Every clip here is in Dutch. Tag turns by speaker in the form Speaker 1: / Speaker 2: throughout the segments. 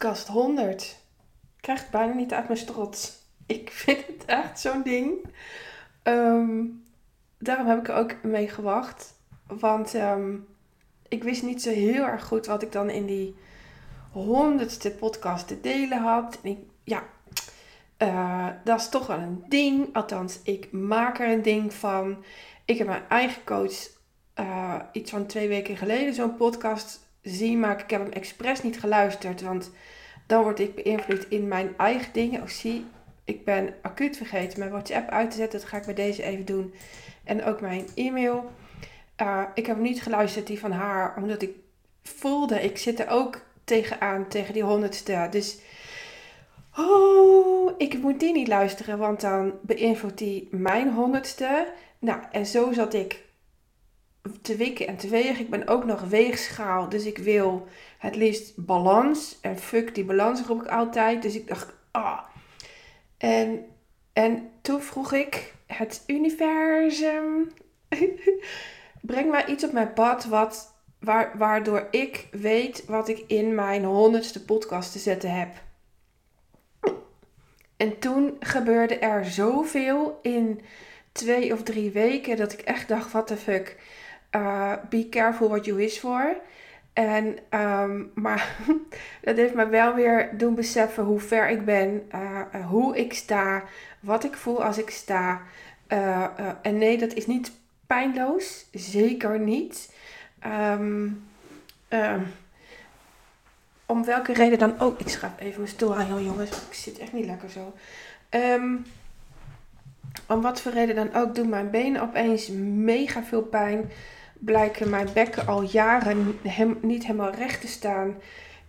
Speaker 1: Podcast 100. Ik krijg het bijna niet uit mijn strot. Ik vind het echt zo'n ding. Ehm, daarom heb ik er ook mee gewacht. Want ehm, ik wist niet zo heel erg goed wat ik dan in die honderdste podcast te delen had. En ik, ja, uh, dat is toch wel een ding. Althans, ik maak er een ding van. Ik heb mijn eigen coach uh, iets van twee weken geleden zo'n podcast zien maken. Ik heb hem expres niet geluisterd, want dan word ik beïnvloed in mijn eigen dingen. Oh, zie, ik ben acuut vergeten mijn WhatsApp uit te zetten. Dat ga ik bij deze even doen. En ook mijn e-mail. Uh, ik heb niet geluisterd, die van haar, omdat ik voelde, ik zit er ook tegenaan, tegen die honderdste. Dus, oh, ik moet die niet luisteren, want dan beïnvloedt die mijn honderdste. Nou, en zo zat ik te wikken en te wegen. Ik ben ook nog weegschaal, dus ik wil het liefst balans. En fuck die balans roep ik altijd. Dus ik dacht, ah. En, en toen vroeg ik, het universum, breng maar iets op mijn pad wat, waar, waardoor ik weet wat ik in mijn honderdste podcast te zetten heb. En toen gebeurde er zoveel in twee of drie weken dat ik echt dacht, what the fuck uh, be careful what you wish for. En, um, maar dat heeft me wel weer doen beseffen hoe ver ik ben, uh, hoe ik sta, wat ik voel als ik sta. En nee, dat is niet pijnloos, zeker niet. Um, um, om welke reden dan ook. Ik schap even mijn stoel aan, jongens. Ik zit echt niet lekker zo. om wat voor reden dan ook doen mijn benen opeens mega veel pijn blijken mijn bekken al jaren hem, niet helemaal recht te staan.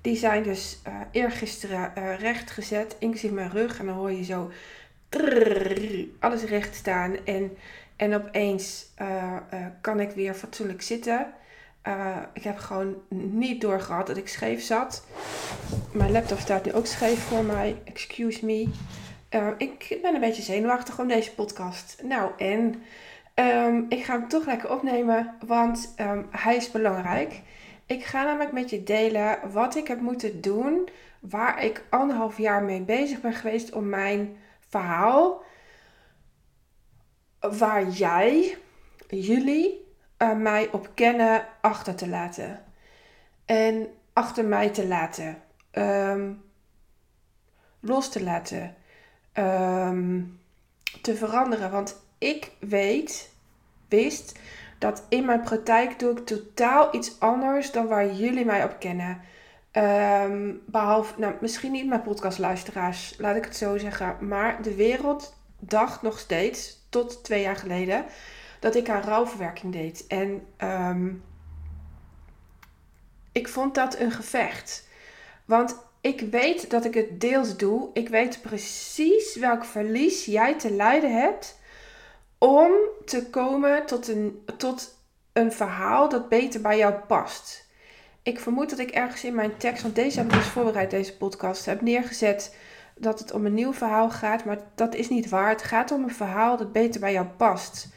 Speaker 1: Die zijn dus uh, eergisteren uh, recht gezet, inclusief mijn rug. En dan hoor je zo alles recht staan. En, en opeens uh, kan ik weer fatsoenlijk zitten. ik heb gewoon niet doorgehad dat ik scheef zat. Mijn laptop staat nu ook scheef voor mij. Excuse me. ik ben een beetje zenuwachtig om deze podcast. Nou, en Um, ik ga hem toch lekker opnemen, want um, hij is belangrijk. Ik ga namelijk met je delen wat ik heb moeten doen, waar ik anderhalf jaar mee bezig ben geweest om mijn verhaal, waar jij, jullie, uh, mij op kennen, achter te laten. En achter mij te laten. Um, los te laten. te veranderen. Want ik weet wist dat in mijn praktijk doe ik totaal iets anders dan waar jullie mij op kennen. Um, behalve, nou, misschien niet mijn podcastluisteraars, laat ik het zo zeggen. Maar de wereld dacht nog steeds, tot twee jaar geleden, dat ik aan rouwverwerking deed. En um, ik vond dat een gevecht. Want ik weet dat ik het deels doe. Ik weet precies welk verlies jij te lijden hebt om te komen tot een, tot een verhaal dat beter bij jou past. Ik vermoed dat ik ergens in mijn tekst, want deze heb ik dus voorbereid, deze podcast, heb neergezet dat het om een nieuw verhaal gaat, maar dat is niet waar. Het gaat om een verhaal dat beter bij jou past.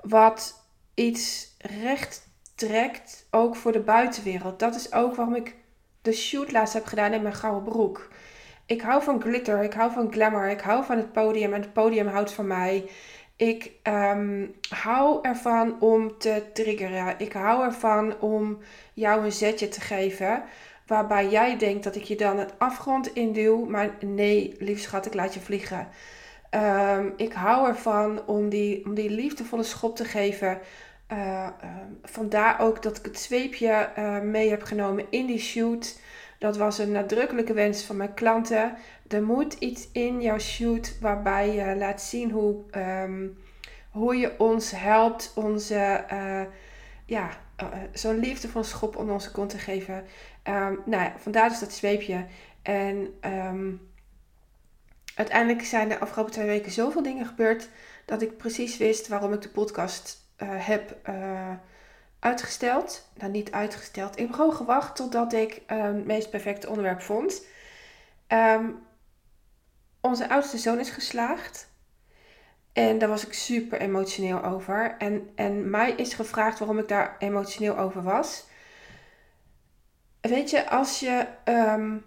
Speaker 1: Wat iets recht trekt, ook voor de buitenwereld. Dat is ook waarom ik de shoot laatst heb gedaan in mijn gouden broek. Ik hou van glitter, ik hou van glamour, ik hou van het podium en het podium houdt van mij. Ik um, hou ervan om te triggeren. Ik hou ervan om jou een zetje te geven. Waarbij jij denkt dat ik je dan het afgrond induw. Maar nee, lief schat, ik laat je vliegen. Um, ik hou ervan om die, om die liefdevolle schop te geven. Uh, vandaar ook dat ik het zweepje uh, mee heb genomen in die shoot. Dat was een nadrukkelijke wens van mijn klanten er moet iets in jouw shoot waarbij je laat zien hoe, hoe je ons helpt, onze, uh, ja, uh, zo'n liefdevol schop om onze kont te geven. Um, nou ja, vandaar dus dat zweepje. En um, uiteindelijk zijn de afgelopen twee weken zoveel dingen gebeurd dat ik precies wist waarom ik de podcast uh, heb uitgesteld. Nou, niet uitgesteld. Ik heb gewoon gewacht totdat ik het meest perfecte onderwerp vond. Onze oudste zoon is geslaagd. En daar was ik super emotioneel over. En, en mij is gevraagd waarom ik daar emotioneel over was. Weet je, als je. Um,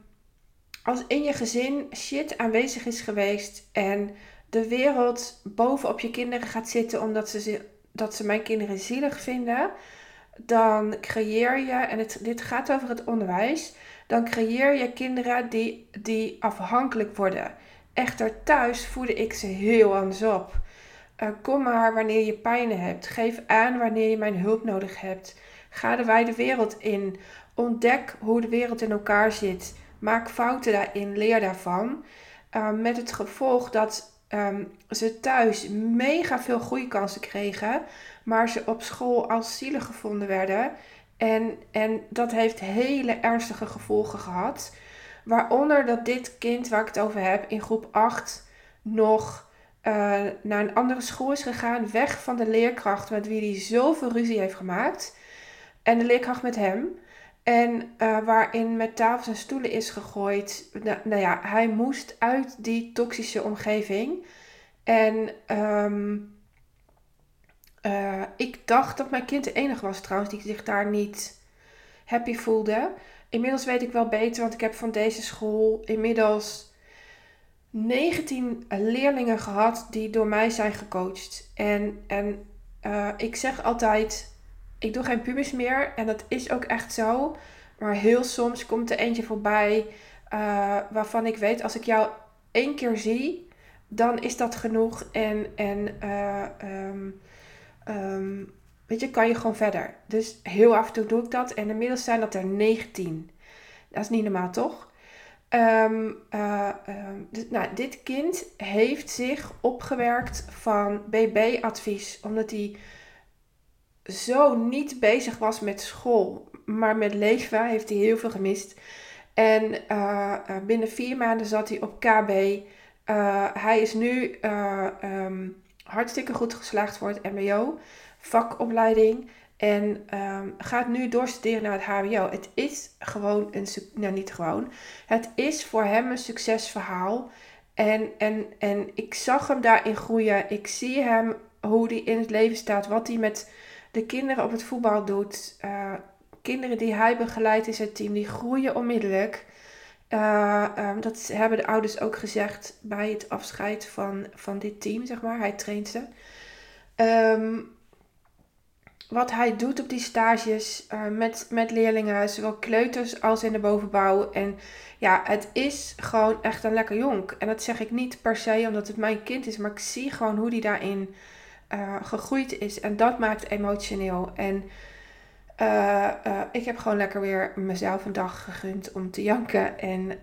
Speaker 1: als in je gezin shit aanwezig is geweest en de wereld bovenop je kinderen gaat zitten omdat ze, dat ze mijn kinderen zielig vinden, dan creëer je, en het, dit gaat over het onderwijs, dan creëer je kinderen die, die afhankelijk worden. Echter thuis voedde ik ze heel anders op. Uh, kom maar wanneer je pijn hebt. Geef aan wanneer je mijn hulp nodig hebt. Ga de wijde wereld in. Ontdek hoe de wereld in elkaar zit. Maak fouten daarin, leer daarvan. Uh, met het gevolg dat um, ze thuis mega veel groeikansen kregen, maar ze op school als zielig gevonden werden. En, en dat heeft hele ernstige gevolgen gehad. Waaronder dat dit kind waar ik het over heb in groep 8 nog uh, naar een andere school is gegaan. Weg van de leerkracht met wie hij zoveel ruzie heeft gemaakt. En de leerkracht met hem. En uh, waarin met tafels en stoelen is gegooid. Nou, ja, hij moest uit die toxische omgeving. En um, uh, ik dacht dat mijn kind de enige was trouwens die zich daar niet happy voelde. Inmiddels weet ik wel beter, want ik heb van deze school inmiddels 19 leerlingen gehad die door mij zijn gecoacht. En, en uh, ik zeg altijd, ik doe geen pubis meer. En dat is ook echt zo. Maar heel soms komt er eentje voorbij uh, waarvan ik weet, als ik jou één keer zie, dan is dat genoeg. En, en um, um, weet je, kan je gewoon verder. Dus heel af en toe doe ik dat. En inmiddels zijn dat er 19. Dat is niet normaal, toch? Um, uh, dus, nou, dit kind heeft zich opgewerkt van BB-advies, omdat hij zo niet bezig was met school, maar met leven, heeft hij heel veel gemist. En uh, binnen vier maanden zat hij op KB. Hij is nu um, hartstikke goed geslaagd voor het MBO, vakopleiding. En um, gaat nu doorstuderen naar het HBO. Het is gewoon een, nou niet gewoon, het is voor hem een succesverhaal. En, en, en ik zag hem daarin groeien. Ik zie hem hoe hij in het leven staat, wat hij met de kinderen op het voetbal doet. Uh, kinderen die hij begeleidt in zijn team, die groeien onmiddellijk. Uh, um, dat hebben de ouders ook gezegd bij het afscheid van, van dit team, zeg maar. Hij traint ze. Um, wat hij doet op die stages uh, met, met leerlingen, zowel kleuters als in de bovenbouw. En ja, het is gewoon echt een lekker jonk. En dat zeg ik niet per se omdat het mijn kind is, maar ik zie gewoon hoe die daarin uh, gegroeid is. En dat maakt emotioneel. En uh, ik heb gewoon lekker weer mezelf een dag gegund om te janken. En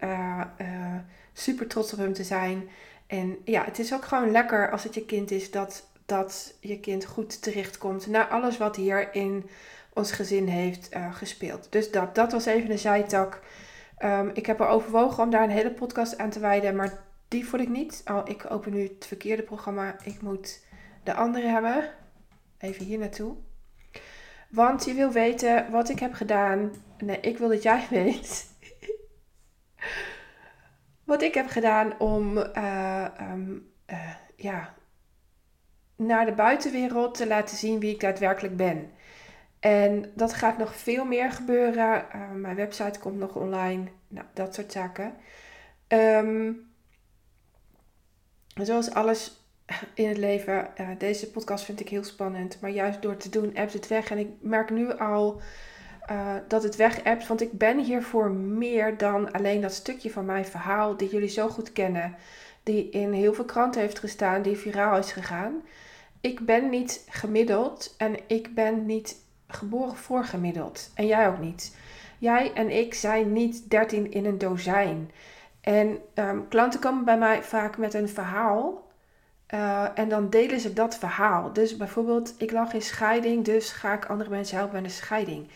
Speaker 1: super trots op hem te zijn. En ja, het is ook gewoon lekker als het je kind is dat dat je kind goed terechtkomt naar alles wat hier in ons gezin heeft uh, gespeeld. Dus dat, dat was even een zijtak. Um, ik heb er overwogen om daar een hele podcast aan te wijden, maar die voel ik niet. Oh, ik open nu het verkeerde programma. Ik moet de andere hebben. Even hier naartoe. Want je wil weten wat ik heb gedaan. Nee, ik wil dat jij weet. wat ik heb gedaan om uh, um, uh, ja, naar de buitenwereld te laten zien wie ik daadwerkelijk ben. En dat gaat nog veel meer gebeuren. Uh, mijn website komt nog online. Nou, dat soort zaken. Um, zoals alles in het leven, uh, deze podcast vind ik heel spannend. Maar juist door te doen, appt het weg. En ik merk nu al uh, dat het weg appt. Want ik ben hier voor meer dan alleen dat stukje van mijn verhaal, die jullie zo goed kennen. Die in heel veel kranten heeft gestaan, die viraal is gegaan ik ben niet gemiddeld en ik ben niet geboren voor gemiddeld. En jij ook niet. Jij en ik zijn niet 13 in een dozijn. En um, klanten komen bij mij vaak met een verhaal. Uh, en dan delen ze dat verhaal. Dus bijvoorbeeld, ik lag in scheiding, dus ga ik andere mensen helpen bij een scheiding.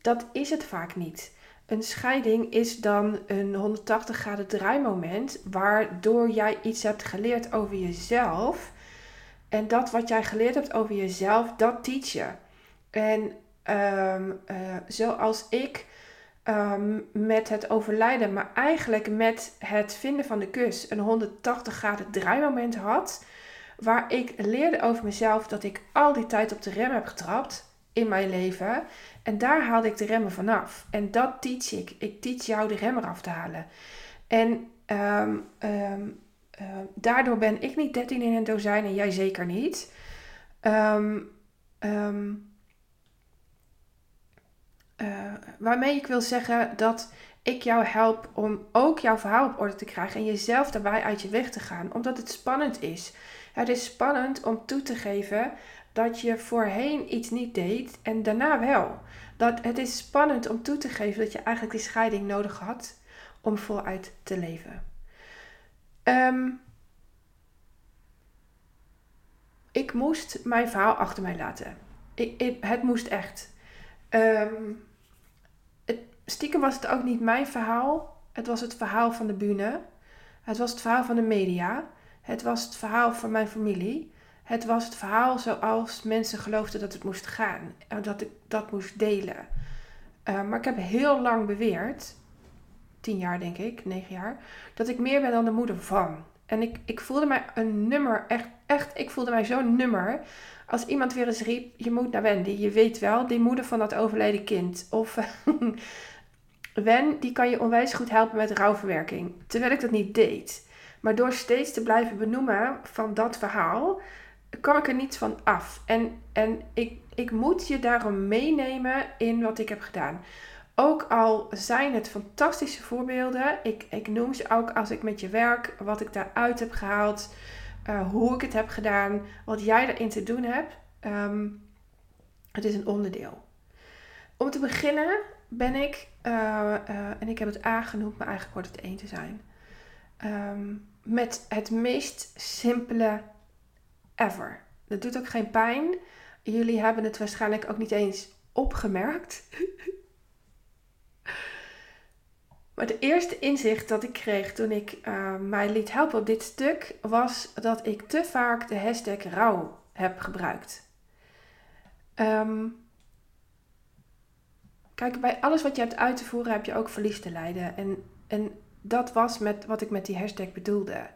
Speaker 1: Dat is het vaak niet. Een scheiding is dan een 180 graden draaimoment waardoor jij iets hebt geleerd over jezelf en dat wat jij geleerd hebt over jezelf, dat teach je. En um, uh, zoals ik um, met het overlijden, maar eigenlijk met het vinden van de kus, een 180 graden draaimoment had. Waar ik leerde over mezelf dat ik al die tijd op de rem heb getrapt in mijn leven. En daar haalde ik de remmen vanaf. En dat teach ik. Ik teach jou de remmen af te halen. En ehm, ehm, ehm, daardoor ben ik niet 13 in een dozijn en jij zeker niet. Ehm, ehm, eh, waarmee ik wil zeggen dat ik jou help om ook jouw verhaal op orde te krijgen en jezelf daarbij uit je weg te gaan, omdat het spannend is. Het is spannend om toe te geven dat je voorheen iets niet deed en daarna wel. Dat het is spannend om toe te geven dat je eigenlijk die scheiding nodig had om voluit te leven. Ehm, ik moest mijn verhaal achter mij laten. Ik, het moest echt. Ehm, het, stiekem was het ook niet mijn verhaal. Het was het verhaal van de bühne. Het was het verhaal van de media. Het was het verhaal van mijn familie. Het was het verhaal zoals mensen geloofden dat het moest gaan. En dat ik dat moest delen. Uh, maar ik heb heel lang beweerd, tien jaar denk ik, negen jaar, dat ik meer ben dan de moeder van. En ik, ik voelde mij een nummer, echt, echt, ik voelde mij zo'n nummer. Als iemand weer eens riep, je moet naar Wendy, je weet wel, die moeder van dat overleden kind. Of Wen, die kan je onwijs goed helpen met rouwverwerking. Terwijl ik dat niet deed. Maar door steeds te blijven benoemen van dat verhaal, kwam ik er niet van af. En, en ik, ik moet je daarom meenemen in wat ik heb gedaan. Ook al zijn het fantastische voorbeelden, ik, ik noem ze ook als ik met je werk, wat ik daaruit heb gehaald, uh, hoe ik het heb gedaan, wat jij erin te doen hebt. Um, het is een onderdeel. Om te beginnen ben ik, uh, uh, en ik heb het aangenoemd, maar eigenlijk wordt het één te zijn, um, met het meest simpele ever. Dat doet ook geen pijn. Jullie hebben het waarschijnlijk ook niet eens opgemerkt. Maar het eerste inzicht dat ik kreeg toen ik uh, mij liet helpen op dit stuk was dat ik te vaak de hashtag rouw heb gebruikt. Um, kijk, bij alles wat je hebt uit te voeren heb je ook verlies te lijden. En, en dat was met wat ik met die hashtag bedoelde.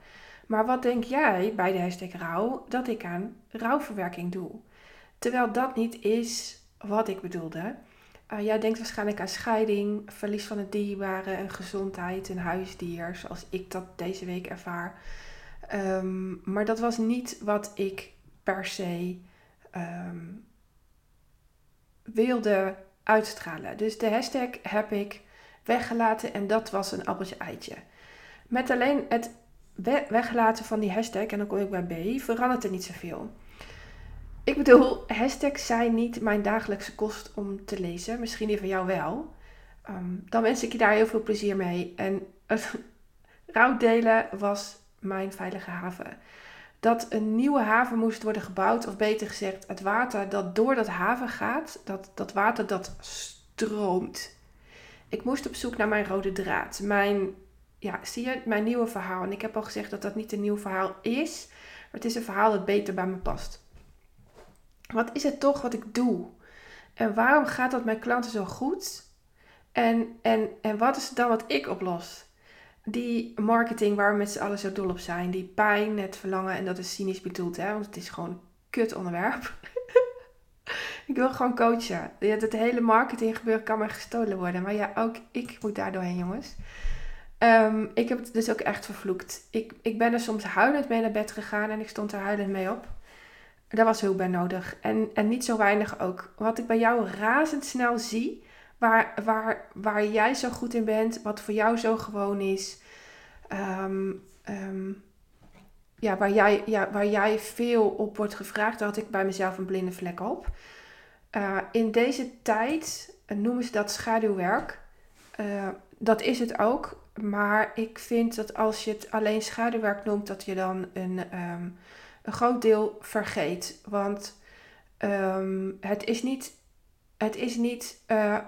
Speaker 1: Maar wat denk jij bij de hashtag rouw dat ik aan rouwverwerking doe? Terwijl dat niet is wat ik bedoelde. Uh, jij denkt waarschijnlijk aan scheiding, verlies van het dierbare en gezondheid, een huisdier, zoals ik dat deze week ervaar. Um, maar dat was niet wat ik per se um, wilde uitstralen. Dus de hashtag heb ik weggelaten en dat was een appeltje eitje. Met alleen het weggelaten van die hashtag, en dan kom ik bij B, verandert er niet zoveel. Ik bedoel, hashtags zijn niet mijn dagelijkse kost om te lezen. Misschien die van jou wel. Um, dan wens ik je daar heel veel plezier mee. En het rouwdelen was mijn veilige haven. Dat een nieuwe haven moest worden gebouwd, of beter gezegd, het water dat door dat haven gaat, dat, dat water dat stroomt. Ik moest op zoek naar mijn rode draad. Mijn, ja, zie je, mijn nieuwe verhaal. En ik heb al gezegd dat dat niet een nieuw verhaal is, maar het is een verhaal dat beter bij me past wat is het toch wat ik doe? En waarom gaat dat mijn klanten zo goed? En, en, en wat is het dan wat ik oplos? Die marketing waar we met z'n allen zo dol op zijn. Die pijn, het verlangen. En dat is cynisch bedoeld, hè? Want het is gewoon een kut onderwerp. ik wil gewoon coachen. Het hele marketing gebeuren kan maar gestolen worden. Maar ja, ook ik moet daar doorheen, jongens. Um, ik heb het dus ook echt vervloekt. Ik, ik ben er soms huilend mee naar bed gegaan en ik stond er huilend mee op. Daar was hulp bij nodig. En, en niet zo weinig ook. Wat ik bij jou razendsnel zie, waar, waar, waar jij zo goed in bent, wat voor jou zo gewoon is. Um, um, ja, waar, jij, ja, waar jij veel op wordt gevraagd, daar had ik bij mezelf een blinde vlek op. Uh, in deze tijd noemen ze dat schaduwwerk. Uh, dat is het ook. Maar ik vind dat als je het alleen schaduwwerk noemt, dat je dan een, um, een groot deel vergeet. Want um, het is niet. Het is niet. Uh,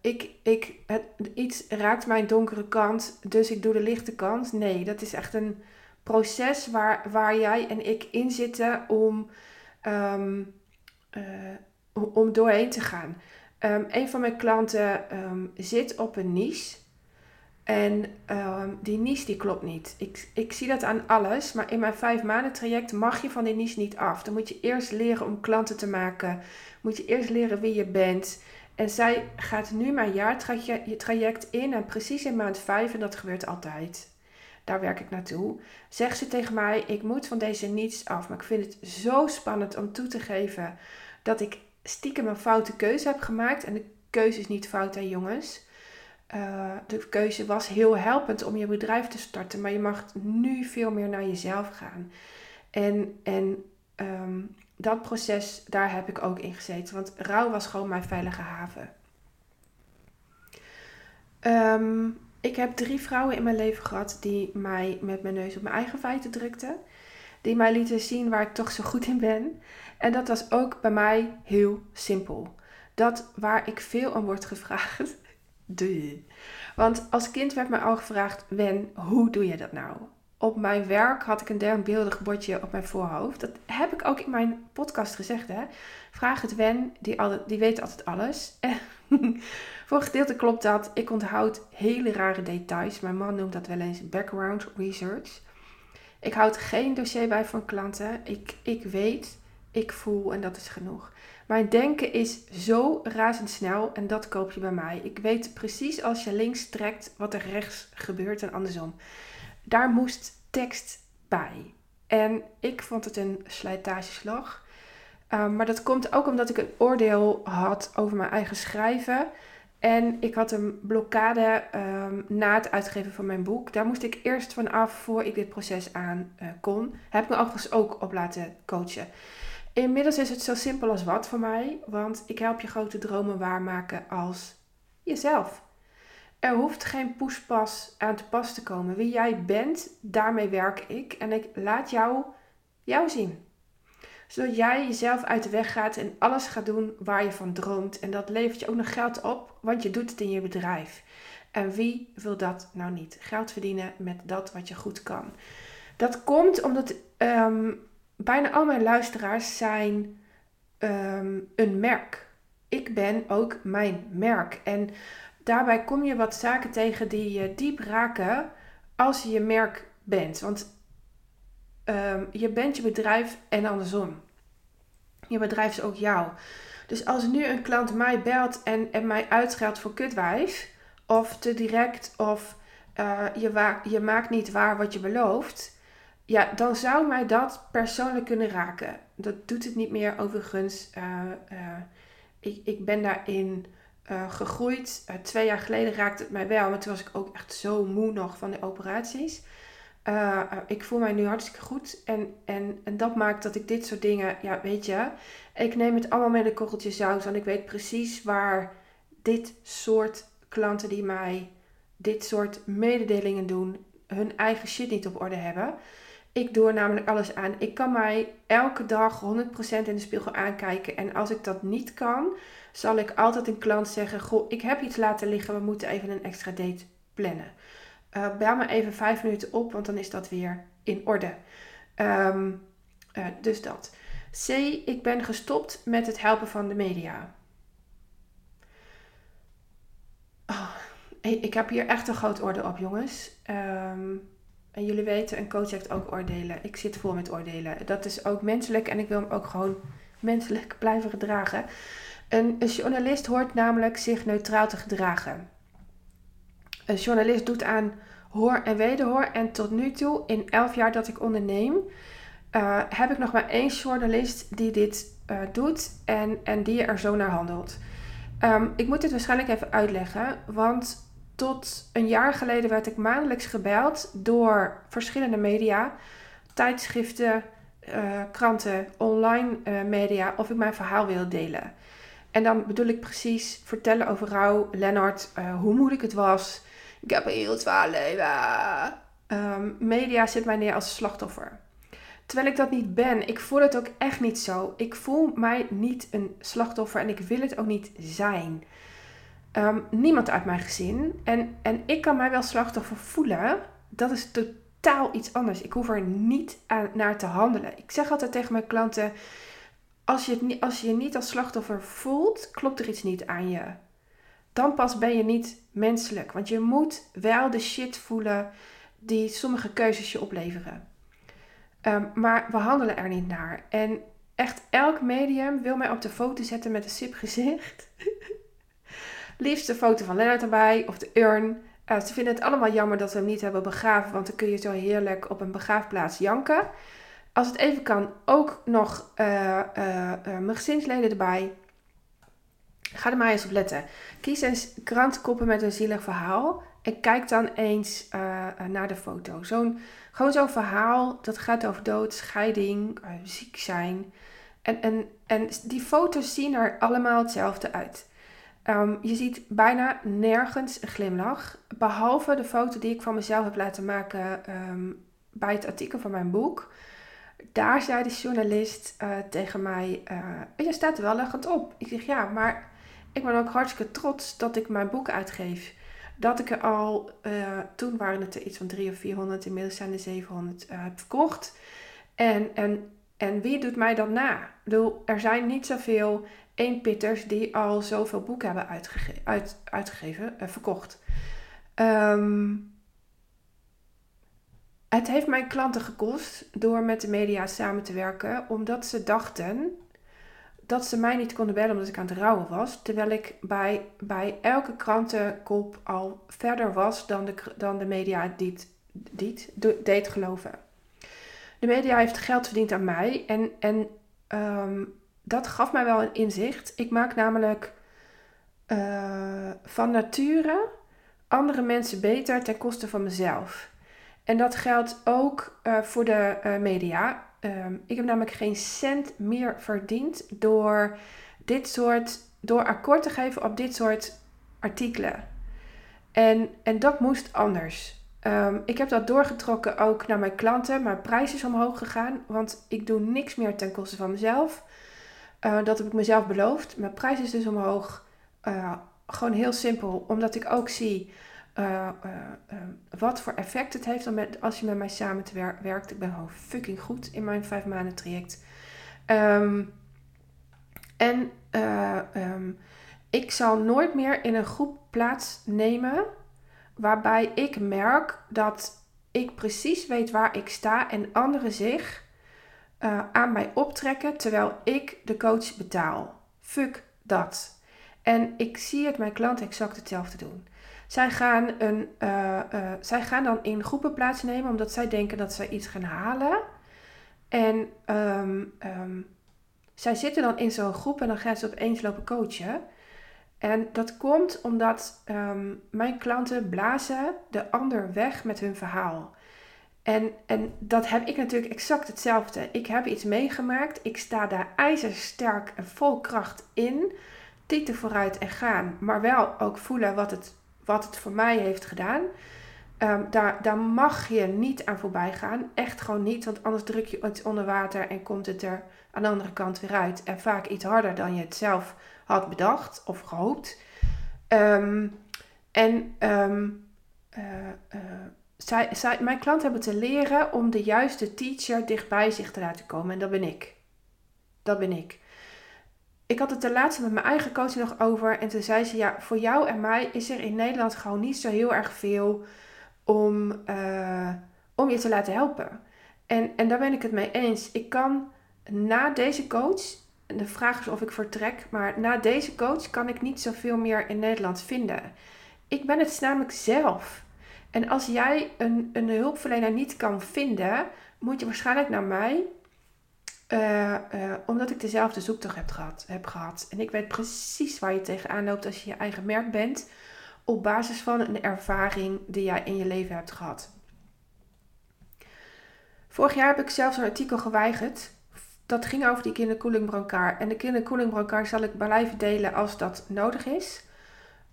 Speaker 1: ik, ik, het, iets raakt mijn donkere kant, dus ik doe de lichte kant. Nee, dat is echt een proces waar, waar jij en ik in zitten om, um, uh, om doorheen te gaan. Um, een van mijn klanten zit op een niche. En um, die niche die klopt niet. Ik, ik zie dat aan alles, maar in mijn vijf maanden traject mag je van die niche niet af. Dan moet je eerst leren om klanten te maken. Moet je eerst leren wie je bent. En zij gaat nu mijn jaartraject in en precies in maand 5, en dat gebeurt altijd. Daar werk ik naartoe. Zegt ze tegen mij: Ik moet van deze niets af. Maar ik vind het zo spannend om toe te geven dat ik stiekem een foute keuze heb gemaakt. En de keuze is niet fout, hè, jongens. Uh, de keuze was heel helpend om je bedrijf te starten. Maar je mag nu veel meer naar jezelf gaan. En, en ehm, dat proces, daar heb ik ook in gezeten. Want rouw was gewoon mijn veilige haven. Ehm, ik heb drie vrouwen in mijn leven gehad die mij met mijn neus op mijn eigen feiten drukten. Die mij lieten zien waar ik toch zo goed in ben. En dat was ook bij mij heel simpel. Dat waar ik veel om word gevraagd. De. Want als kind werd mij al gevraagd: Wen, hoe doe je dat nou? op mijn werk had ik een denkbeeldig bordje op mijn voorhoofd. Dat heb ik ook in mijn podcast gezegd. Hè? Vraag het Wen, die, altijd, die weet altijd alles. Voor een gedeelte klopt dat. Ik onthoud hele rare details. Mijn man noemt dat wel eens background research. Ik houd geen dossier bij van klanten. Ik, ik weet, ik voel en dat is genoeg. Mijn denken is zo razendsnel en dat koop je bij mij. Ik weet precies als je links trekt wat er rechts gebeurt en andersom daar moest tekst bij. En ik vond het een slijtageslag. Um, maar dat komt ook omdat ik een oordeel had over mijn eigen schrijven. En ik had een blokkade um, na het uitgeven van mijn boek. Daar moest ik eerst van af voor ik dit proces aan uh, kon. Heb ik me overigens ook op laten coachen. Inmiddels is het zo simpel als wat voor mij. Want ik help je grote dromen waarmaken als jezelf. Er hoeft geen poespas aan te pas te komen. Wie jij bent, daarmee werk ik. En ik laat jou jou zien. Zodat jij jezelf uit de weg gaat en alles gaat doen waar je van droomt. En dat levert je ook nog geld op, want je doet het in je bedrijf. En wie wil dat nou niet? Geld verdienen met dat wat je goed kan. Dat komt omdat ehm, bijna al mijn luisteraars zijn um, een merk. Ik ben ook mijn merk. En daarbij kom je wat zaken tegen die je diep raken als je je merk bent. Want ehm, je bent je bedrijf en andersom. Je bedrijf is ook jou. Dus als nu een klant mij belt en, en mij uitscheldt voor kutwijf, of te direct, of uh, je, je maakt niet waar wat je belooft, ja, dan zou mij dat persoonlijk kunnen raken. Dat doet het niet meer overigens. Uh, uh, ik, ik ben daarin uh, gegroeid. Twee jaar geleden raakte het mij wel, maar toen was ik ook echt zo moe nog van de operaties. Ik voel mij nu hartstikke goed en, en, en dat maakt dat ik dit soort dingen, ja weet je, ik neem het allemaal met een korreltje zout, want ik weet precies waar dit soort klanten die mij dit soort mededelingen doen, hun eigen shit niet op orde hebben. Ik doe namelijk alles aan. Ik kan mij elke dag 100% in de spiegel aankijken. En als ik dat niet kan, zal ik altijd een klant zeggen: Goh, ik heb iets laten liggen, we moeten even een extra date plannen. Uh, bel me even vijf minuten op, want dan is dat weer in orde. Um, uh, dus dat. C. Ik ben gestopt met het helpen van de media. Oh, ik heb hier echt een groot orde op, jongens. Um, en jullie weten, een coach heeft ook oordelen. Ik zit vol met oordelen. Dat is ook menselijk en ik wil hem ook gewoon menselijk blijven gedragen. Een, een journalist hoort namelijk zich neutraal te gedragen. Een journalist doet aan hoor en wederhoor. En tot nu toe, in elf jaar dat ik onderneem, uh, heb ik nog maar één journalist die dit uh, doet en, en die er zo naar handelt. Um, ik moet dit waarschijnlijk even uitleggen, want tot een jaar geleden werd ik maandelijks gebeld door verschillende media, tijdschriften, uh, kranten, online uh, media, of ik mijn verhaal wil delen. En dan bedoel ik precies vertellen over rouw, Lennart, uh, hoe moeilijk het was. Ik heb een heel zwaar leven. Um, media zit mij neer als slachtoffer. Terwijl ik dat niet ben. Ik voel het ook echt niet zo. Ik voel mij niet een slachtoffer en ik wil het ook niet zijn. Um, niemand uit mijn gezin. En, en ik kan mij wel slachtoffer voelen. Dat is totaal iets anders. Ik hoef er niet aan, naar te handelen. Ik zeg altijd tegen mijn klanten: als je, het, als je niet als slachtoffer voelt, klopt er iets niet aan je. Dan pas ben je niet menselijk. Want je moet wel de shit voelen die sommige keuzes je opleveren. Um, maar we handelen er niet naar. En echt elk medium wil mij op de foto zetten met een sip gezicht. Liefst een foto van Lennart erbij of de urn. Uh, ze vinden het allemaal jammer dat we hem niet hebben begraven, want dan kun je zo heerlijk op een begraafplaats janken. Als het even kan, ook nog uh, mijn gezinsleden erbij. Ga er maar eens op letten. Kies eens krantenkoppen met een zielig verhaal. En kijk dan eens naar de foto. Zo'n, gewoon zo'n verhaal dat gaat over dood, scheiding, ziek zijn. En, en, en die foto's zien er allemaal hetzelfde uit. Ehm, je ziet bijna nergens een glimlach. Behalve de foto die ik van mezelf heb laten maken ehm, bij het artikel van mijn boek. Daar zei de journalist uh, tegen mij: uh, Je staat er wel lachend op. Ik zeg ja, maar ik ben ook hartstikke trots dat ik mijn boek uitgeef. Dat ik er al, uh, toen waren het er iets van 300 of 400, inmiddels zijn er 700, heb verkocht. En, en, en wie doet mij dan na? Ik bedoel, er zijn niet zoveel eenpitters die al zoveel boeken hebben uitgege uit, uitgegeven, uh, verkocht. Um, het heeft mijn klanten gekost door met de media samen te werken, omdat ze dachten dat ze mij niet konden bellen omdat ik aan het rouwen was. Terwijl ik bij, bij elke krantenkop al verder was dan de, dan de media dit, dit deed geloven. De media heeft geld verdiend aan mij en, en um, dat gaf mij wel een inzicht. Ik maak namelijk uh, van nature andere mensen beter ten koste van mezelf. En dat geldt ook uh, voor de uh, media. Um, ik heb namelijk geen cent meer verdiend door dit soort, door akkoord te geven op dit soort artikelen. En, en dat moest anders. Um, ik heb dat doorgetrokken ook naar mijn klanten. Mijn prijs is omhoog gegaan, want ik doe niks meer ten koste van mezelf. Uh, dat heb ik mezelf beloofd. Mijn prijs is dus omhoog. Uh, gewoon heel simpel, omdat ik ook zie uh, wat voor effect het heeft met, als je met mij samen te wer werkt. Ik ben gewoon fucking goed in mijn vijf maanden traject. Um, en um, ik zal nooit meer in een groep plaatsnemen waarbij ik merk dat ik precies weet waar ik sta en anderen zich uh, aan mij optrekken terwijl ik de coach betaal. Fuck dat. En ik zie het mijn klanten exact hetzelfde doen. Zij gaan, een, uh, uh, zij gaan dan in groepen plaatsnemen omdat zij denken dat zij iets gaan halen. En um, um, zij zitten dan in zo'n groep en dan gaan ze opeens lopen coachen. En dat komt omdat um, mijn klanten blazen de ander weg met hun verhaal. En, en dat heb ik natuurlijk exact hetzelfde. Ik heb iets meegemaakt. Ik sta daar ijzersterk en vol kracht in. Tieten vooruit en gaan. Maar wel ook voelen wat het, wat het voor mij heeft gedaan. Um, daar, mag je niet aan voorbij gaan. Echt gewoon niet. Want anders druk je het onder water en komt het er aan de andere kant weer uit. En vaak iets harder dan je het zelf had bedacht of gehoopt. Um, en um, uh, uh, zij, zij, mijn klanten hebben te leren om de juiste teacher dichtbij zich te laten komen. En dat ben ik. Dat ben ik. Ik had het de laatste met mijn eigen coach nog over. En toen zei ze: Ja, voor jou en mij is er in Nederland gewoon niet zo heel erg veel om, uh, om je te laten helpen. En, en daar ben ik het mee eens. Ik kan na deze coach, en de vraag is of ik vertrek, maar na deze coach kan ik niet zoveel meer in Nederland vinden. Ik ben het namelijk zelf. En als jij een, een hulpverlener niet kan vinden, moet je waarschijnlijk naar mij. Uh, omdat ik dezelfde zoektocht heb gehad, heb gehad. En ik weet precies waar je tegenaan loopt als je je eigen merk bent. Op basis van een ervaring die jij in je leven hebt gehad. Vorig jaar heb ik zelfs een artikel geweigerd. Dat ging over die kinderkoelingbrancard. En de kinderkoelingbrancard zal ik blijven delen als dat nodig is.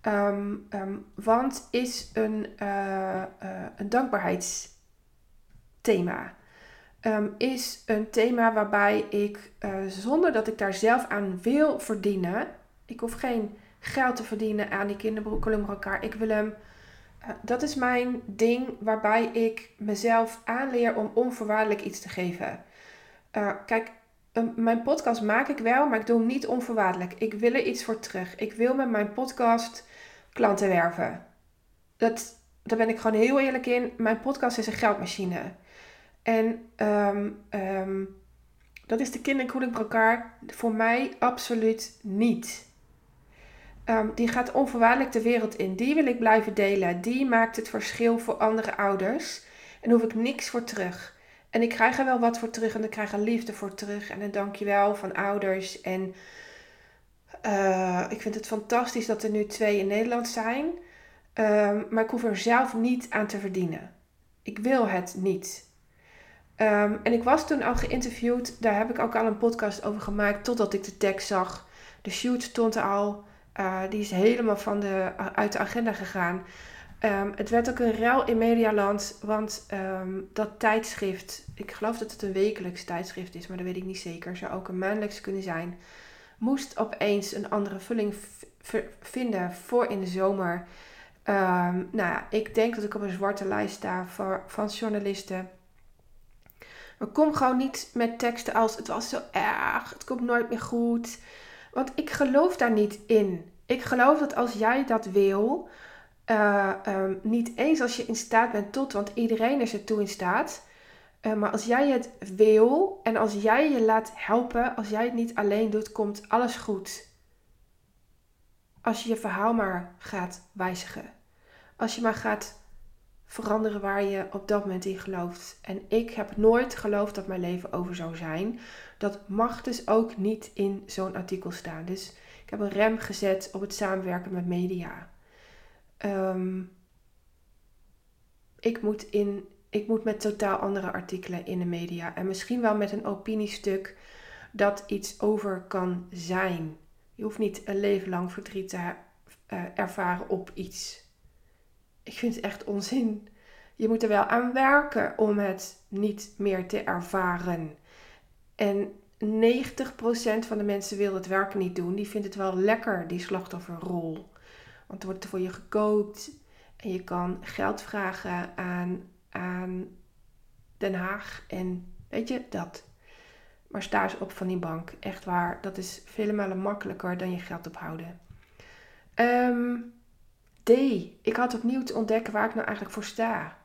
Speaker 1: Um, um, want is een, uh, uh, een dankbaarheidsthema. Um, is een thema waarbij ik, uh, zonder dat ik daar zelf aan wil verdienen, ik hoef geen geld te verdienen aan die kinderbroeken elkaar. Ik wil hem, dat is mijn ding waarbij ik mezelf aanleer om onvoorwaardelijk iets te geven. kijk, mijn podcast maak ik wel, maar ik doe hem niet onvoorwaardelijk. Ik wil er iets voor terug. Ik wil met mijn podcast klanten werven. Dat, daar ben ik gewoon heel eerlijk in. Mijn podcast is een geldmachine. En um, um, dat is de kinderkoeling elkaar voor mij absoluut niet. Ehm, die gaat onvoorwaardelijk de wereld in. Die wil ik blijven delen. Die maakt het verschil voor andere ouders. En daar hoef ik niks voor terug. En ik krijg er wel wat voor terug en ik krijg er liefde voor terug. En een dankjewel van ouders. En uh, ik vind het fantastisch dat er nu twee in Nederland zijn. Ehm, maar ik hoef er zelf niet aan te verdienen. Ik wil het niet. Um, en ik was toen al geïnterviewd. Daar heb ik ook al een podcast over gemaakt. Totdat ik de tekst zag. De shoot stond al. Uh, die is helemaal van de, uit de agenda gegaan. Um, het werd ook een rel in Medialand. Want dat tijdschrift. Ik geloof dat het een wekelijks tijdschrift is. Maar dat weet ik niet zeker. Zou ook een maandelijks kunnen zijn moest opeens een andere vulling vinden voor in de zomer. Um, nou ja, ik denk dat ik op een zwarte lijst sta van journalisten. Maar kom gewoon niet met teksten als het was zo erg, het komt nooit meer goed. Want ik geloof daar niet in. Ik geloof dat als jij dat wil, uh, um, niet eens als je in staat bent tot, want iedereen is er toe in staat. Uh, maar als jij het wil en als jij je laat helpen, als jij het niet alleen doet, komt alles goed. Als je je verhaal maar gaat wijzigen. Als je maar gaat veranderen waar je op dat moment in gelooft. En ik heb nooit geloofd dat mijn leven over zou zijn. Dat mag dus ook niet in zo'n artikel staan. Dus ik heb een rem gezet op het samenwerken met media. Um, ik moet in ik moet met totaal andere artikelen in de media. En misschien wel met een opiniestuk dat iets over kan zijn. Je hoeft niet een leven lang verdriet te uh, ervaren op iets. Ik vind het echt onzin. Je moet er wel aan werken om het niet meer te ervaren. En 90% van de mensen wil het werk niet doen. Die vindt het wel lekker, die slachtofferrol. Want er wordt voor je gekookt. En je kan geld vragen aan aan Den Haag en weet je, dat. Maar sta eens op van die bank. Echt waar, dat is vele malen makkelijker dan je geld ophouden. Um, D. Ik had opnieuw te ontdekken waar ik nou eigenlijk voor sta.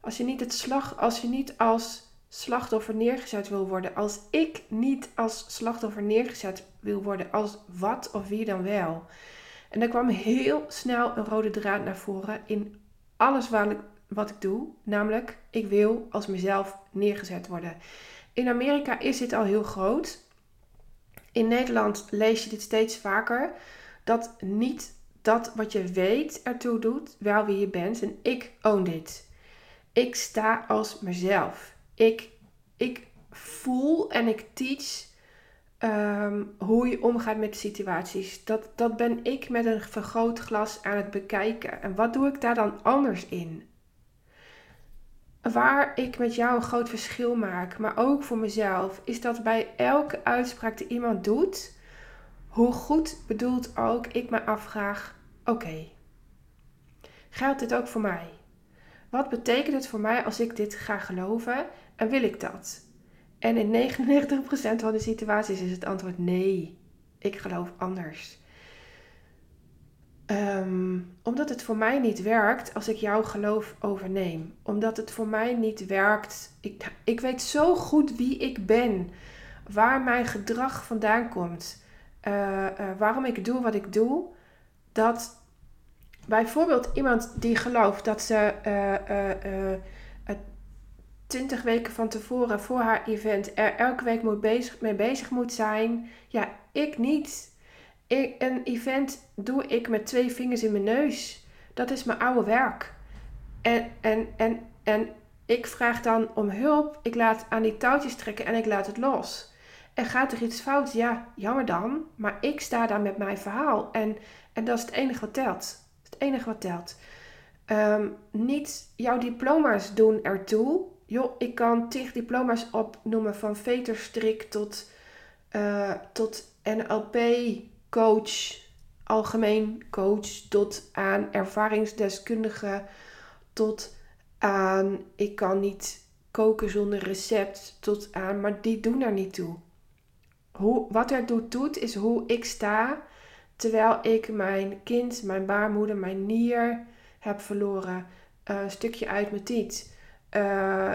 Speaker 1: Als je niet, het slag, als, je niet als slachtoffer neergezet wil worden, als ik niet als slachtoffer neergezet wil worden, als wat of wie dan wel. En er kwam heel snel een rode draad naar voren in alles waar ik, wat ik doe. Namelijk, ik wil als mezelf neergezet worden. In Amerika is dit al heel groot. In Nederland lees je dit steeds vaker. Dat niet dat wat je weet ertoe doet, wel wie je bent. En ik own dit. Ik sta als mezelf. Ik, ik voel en ik teach ehm, hoe je omgaat met situaties. Dat, dat ben ik met een vergrootglas aan het bekijken. En wat doe ik daar dan anders in? Waar ik met jou een groot verschil maak, maar ook voor mezelf, is dat bij elke uitspraak die iemand doet, hoe goed bedoeld ook, ik me afvraag: oké, geldt dit ook voor mij? Wat betekent het voor mij als ik dit ga geloven en wil ik dat? En in 99% van de situaties is het antwoord nee, ik geloof anders. Ehm, omdat het voor mij niet werkt als ik jouw geloof overneem. Omdat het voor mij niet werkt. Ik, ik weet zo goed wie ik ben. Waar mijn gedrag vandaan komt. Uh, waarom ik doe wat ik doe. Dat bijvoorbeeld iemand die gelooft dat ze uh, 20 weken van tevoren voor haar event er elke week moet bezig, mee bezig moet zijn. Ja, ik niet een event doe ik met twee vingers in mijn neus. Dat is mijn oude werk. En, en, en, en ik vraag dan om hulp. Ik laat aan die touwtjes trekken en ik laat het los. En gaat er iets fout? Ja, jammer dan. Maar ik sta daar met mijn verhaal. En, en dat is het enige wat telt. Het enige wat telt. Ehm, niet jouw diploma's doen ertoe. Joh, ik kan tig diploma's opnoemen van veterstrik tot, uh, tot NLP, coach, algemeen coach, tot aan ervaringsdeskundige, tot aan ik kan niet koken zonder recept, tot aan, maar die doen er niet toe. Hoe, wat er doet, doet, is hoe ik sta terwijl ik mijn kind, mijn baarmoeder, mijn nier heb verloren. een stukje uit mijn tiet. Uh,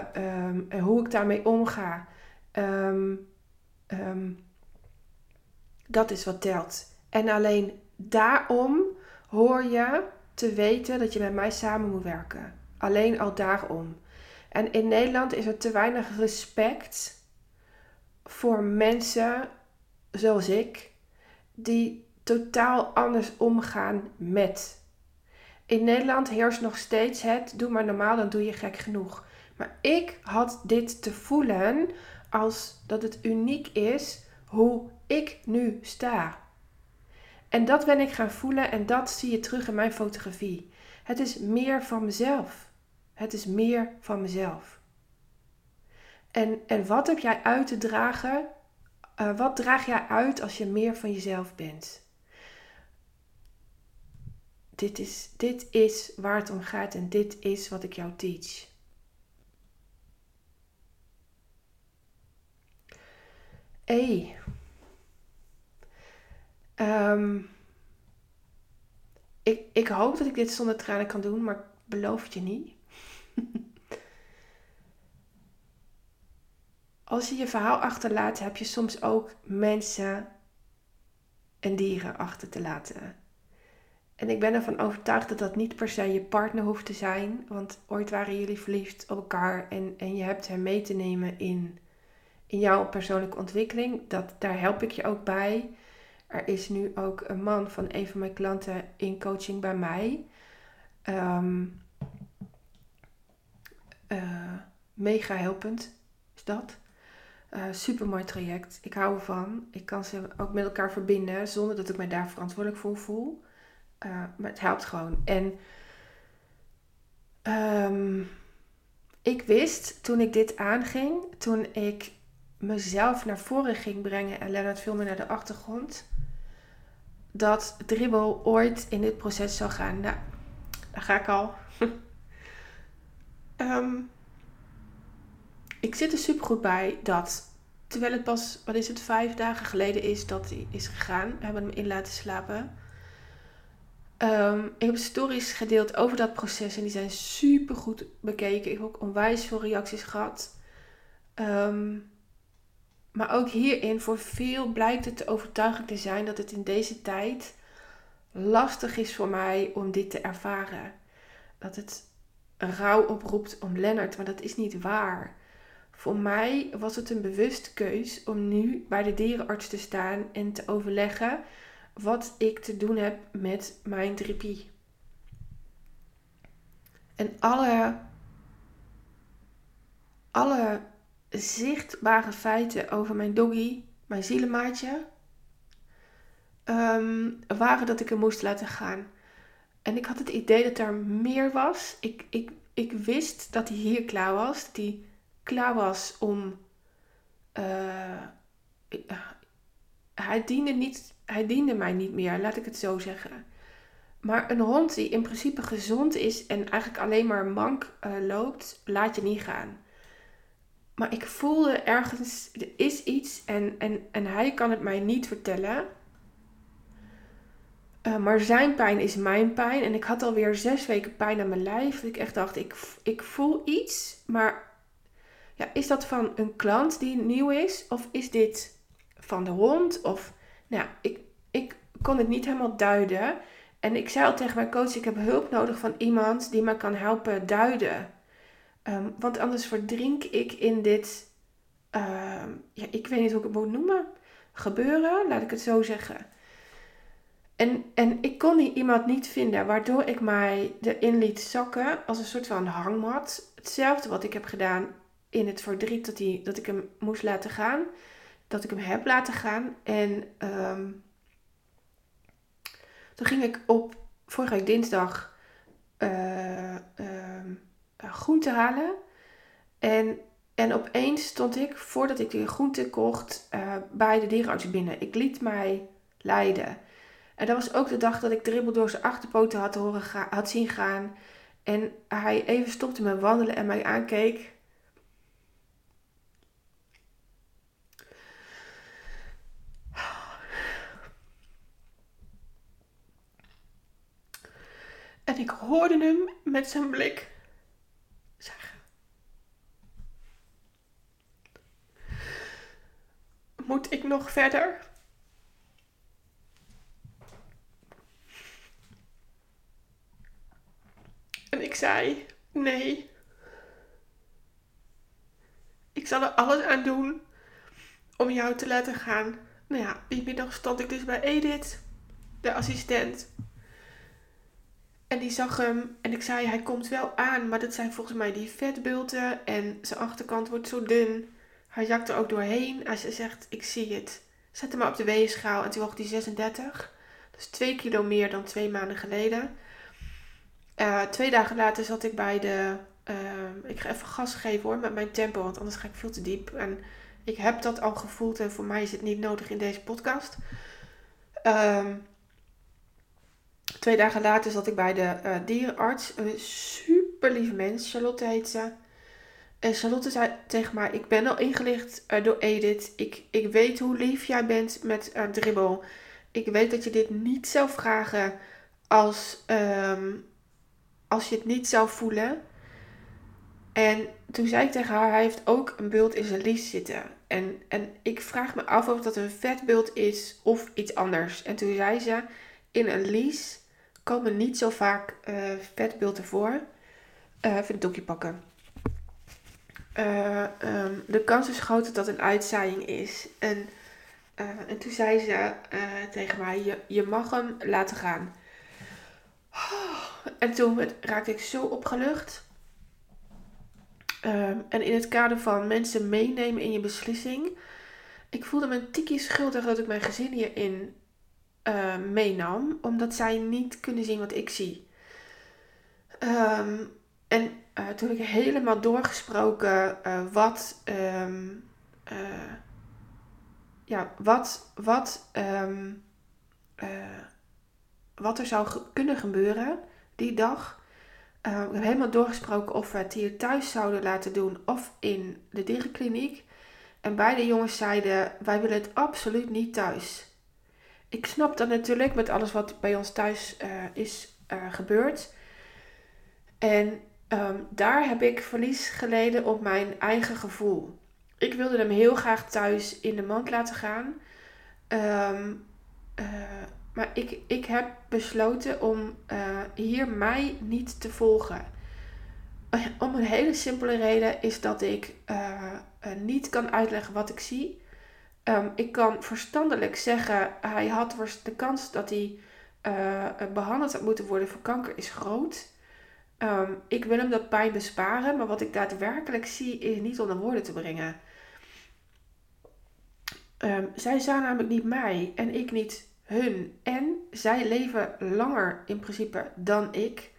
Speaker 1: hoe ik daarmee omga. Um, um, dat is wat telt. En alleen daarom hoor je te weten dat je met mij samen moet werken. Alleen al daarom. En in Nederland is er te weinig respect voor mensen zoals ik, die totaal anders omgaan met. In Nederland heerst nog steeds het: doe maar normaal, dan doe je gek genoeg. Maar ik had dit te voelen als dat het uniek is hoe ik nu sta. En dat ben ik gaan voelen en dat zie je terug in mijn fotografie. Het is meer van mezelf. Het is meer van mezelf. En, en wat heb jij uit te dragen? Uh, wat draag jij uit als je meer van jezelf bent? Dit is, dit is waar het om gaat en dit is wat ik jou teach. Hey. Um, ik, ik hoop dat ik dit zonder tranen kan doen, maar ik beloof het je niet. Als je je verhaal achterlaat, heb je soms ook mensen en dieren achter te laten. En ik ben ervan overtuigd dat dat niet per se je partner hoeft te zijn. Want ooit waren jullie verliefd op elkaar en, en je hebt hem mee te nemen in, in jouw persoonlijke ontwikkeling. Dat, daar help ik je ook bij. Er is nu ook een man van een van mijn klanten in coaching bij mij. Um, mega helpend is dat. Uh, super mooi traject. Ik hou ervan. Ik kan ze ook met elkaar verbinden zonder dat ik mij daar verantwoordelijk voor voel. Uh, maar het helpt gewoon. En um, ik wist toen ik dit aanging, toen ik mezelf naar voren ging brengen en Lennart veel meer naar de achtergrond, dat dribbel ooit in dit proces zou gaan. Nou, daar ga ik al. um, ik zit er super goed bij dat, terwijl het pas, wat is het, vijf dagen geleden is dat hij is gegaan. We hebben hem in laten slapen. Um, ik heb stories gedeeld over dat proces en die zijn super goed bekeken. Ik heb ook onwijs veel reacties gehad. Um, maar ook hierin, voor veel blijkt het te overtuigend te zijn dat het in deze tijd lastig is voor mij om dit te ervaren. Dat het rouw oproept om Lennart, maar dat is niet waar. Voor mij was het een bewuste keus om nu bij de dierenarts te staan en te overleggen wat ik te doen heb met mijn therapie. En alle, alle zichtbare feiten over mijn doggy, mijn zielenmaatje, um, waren dat ik hem moest laten gaan. En ik had het idee dat er meer was. Ik, ik, ik wist dat hij hier klaar was. Dat hij klaar was om. Uh, hij, diende niet, hij diende mij niet meer, laat ik het zo zeggen. Maar een hond die in principe gezond is en eigenlijk alleen maar mank uh, loopt, laat je niet gaan. Maar ik voelde ergens, er is iets en, en, en hij kan het mij niet vertellen. Uh, maar zijn pijn is mijn pijn. En ik had alweer zes weken pijn aan mijn lijf. Dat ik echt dacht, ik, ik voel iets. Maar ja, is dat van een klant die nieuw is? Of is dit van de hond? Of, nou, ik, ik kon het niet helemaal duiden. En ik zei al tegen mijn coach, ik heb hulp nodig van iemand die me kan helpen duiden. Um, want anders verdrink ik in dit, uh, ja, ik weet niet hoe ik het moet noemen, gebeuren, laat ik het zo zeggen. En, en ik kon die iemand niet vinden, waardoor ik mij erin liet zakken als een soort van hangmat. Hetzelfde wat ik heb gedaan in het verdriet dat, die, dat ik hem moest laten gaan. Dat ik hem heb laten gaan. En um, toen ging ik op vorige week dinsdag uh, groente halen. En, en opeens stond ik, voordat ik de groente kocht, uh, bij de dierenarts binnen. Ik liet mij leiden. En dat was ook de dag dat ik dribbel door zijn achterpoten had, horen had zien gaan. En hij even stopte met wandelen en mij aankeek. En ik hoorde hem met zijn blik Moet ik nog verder? En ik zei: Nee. Ik zal er alles aan doen om jou te laten gaan. Nou ja, die middag stond ik dus bij Edith, de assistent. En die zag hem en ik zei: Hij komt wel aan, maar dat zijn volgens mij die vetbulten en zijn achterkant wordt zo dun. Hij zakt er ook doorheen. Als ze zegt, ik zie het. Zet hem maar op de weegschaal en toen woog hij 36. Dus 2 kilo meer dan twee maanden geleden. Uh, twee dagen later zat ik bij de... Uh, ik ga even gas geven hoor met mijn tempo, want anders ga ik veel te diep. En ik heb dat al gevoeld en voor mij is het niet nodig in deze podcast. Um, Twee dagen later zat ik bij de uh, dierenarts. Een super lieve mens. Charlotte heet ze. En Charlotte zei tegen mij: Ik ben al ingelicht uh, door Edith. Ik, ik weet hoe lief jij bent met uh, dribbel. Ik weet dat je dit niet zou vragen als, um, als je het niet zou voelen. En toen zei ik tegen haar: Hij heeft ook een bult in zijn lies zitten. En, en ik vraag me af of dat een vetbult is of iets anders. En toen zei ze: In een lies komen niet zo vaak uh, vetbulten voor. Even het doekje pakken. Uh, um, de kans is groot dat het een uitzaaiing is. En, en toen zei ze tegen mij: je, je mag hem laten gaan. En toen raakte ik zo opgelucht. Um, en in het kader van mensen meenemen in je beslissing. Ik voelde me een tikje schuldig dat ik mijn gezin hierin meenam, omdat zij niet kunnen zien wat ik zie. Um, en uh, toen heb ik helemaal doorgesproken uh, wat, um, ja, wat, wat, um, wat er zou kunnen gebeuren die dag. ik heb helemaal doorgesproken of we het hier thuis zouden laten doen of in de dierenkliniek. En beide jongens zeiden: Wij willen het absoluut niet thuis ik snap dat natuurlijk met alles wat bij ons thuis is gebeurd. En um, daar heb ik verlies geleden op mijn eigen gevoel. Ik wilde hem heel graag thuis in de mand laten gaan. Um, uh, maar ik, ik heb besloten om hier mij niet te volgen. Om een hele simpele reden is dat ik niet kan uitleggen wat ik zie. Um, ik kan verstandelijk zeggen, hij had de kans dat hij uh, behandeld had moeten worden voor kanker is groot. Um, ik wil hem dat pijn besparen, maar wat ik daadwerkelijk zie is niet onder woorden te brengen. Um, zij zijn namelijk niet mij en ik niet hun. En zij leven langer in principe dan ik.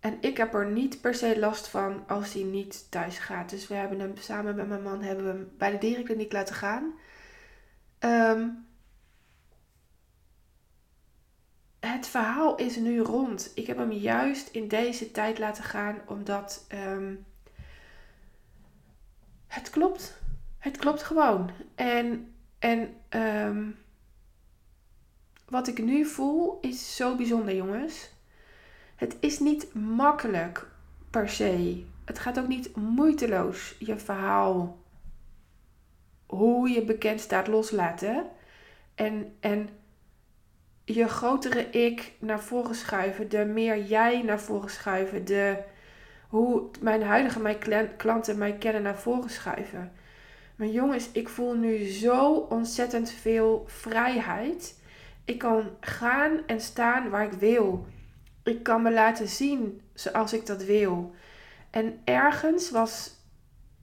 Speaker 1: En ik heb er niet per se last van als hij niet thuis gaat. Dus we hebben hem samen met mijn man hebben we hem bij de dierenkliniek laten gaan. Um, het verhaal is nu rond. Ik heb hem juist in deze tijd laten gaan omdat um, het klopt. Het klopt gewoon. En, en um, wat ik nu voel is zo bijzonder, jongens. Het is niet makkelijk per se. Het gaat ook niet moeiteloos je verhaal hoe je bekend staat loslaten. En, en je grotere ik naar voren schuiven. De meer jij naar voren schuiven. De, hoe mijn huidige mijn klanten mij kennen naar voren schuiven. Maar jongens, ik voel nu zo ontzettend veel vrijheid. Ik kan gaan en staan waar ik wil. Ik kan me laten zien zoals ik dat wil. En ergens was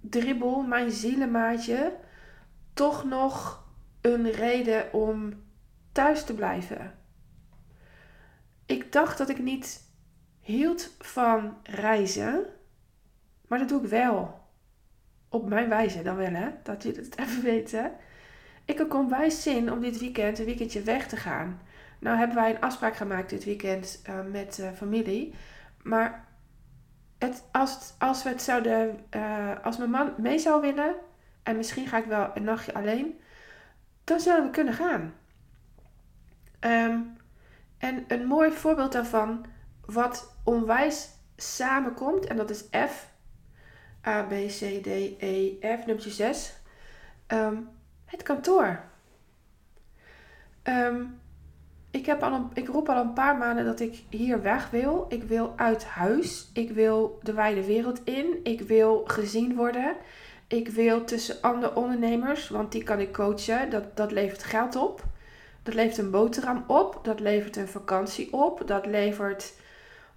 Speaker 1: Dribbel, mijn zielenmaatje, toch nog een reden om thuis te blijven. Ik dacht dat ik niet hield van reizen, maar dat doe ik wel. Op mijn wijze dan wel, hè? Dat jullie het even weten. Ik heb onwijs zin om dit weekend een weekendje weg te gaan. Nou hebben wij een afspraak gemaakt dit weekend uh, met uh, familie. Maar het, als, als we het zouden, uh, als mijn man mee zou willen, en misschien ga ik wel een nachtje alleen, dan zouden we kunnen gaan. Um, en een mooi voorbeeld daarvan, wat onwijs samenkomt, en dat is F. A, B, C, D, E, F, nummer 6. Um, het kantoor. Um, ik, heb al een, ik roep al een paar maanden dat ik hier weg wil. Ik wil uit huis. Ik wil de wijde wereld in. Ik wil gezien worden. Ik wil tussen andere ondernemers, want die kan ik coachen. Dat, dat levert geld op. Dat levert een boterham op. Dat levert een vakantie op. Dat levert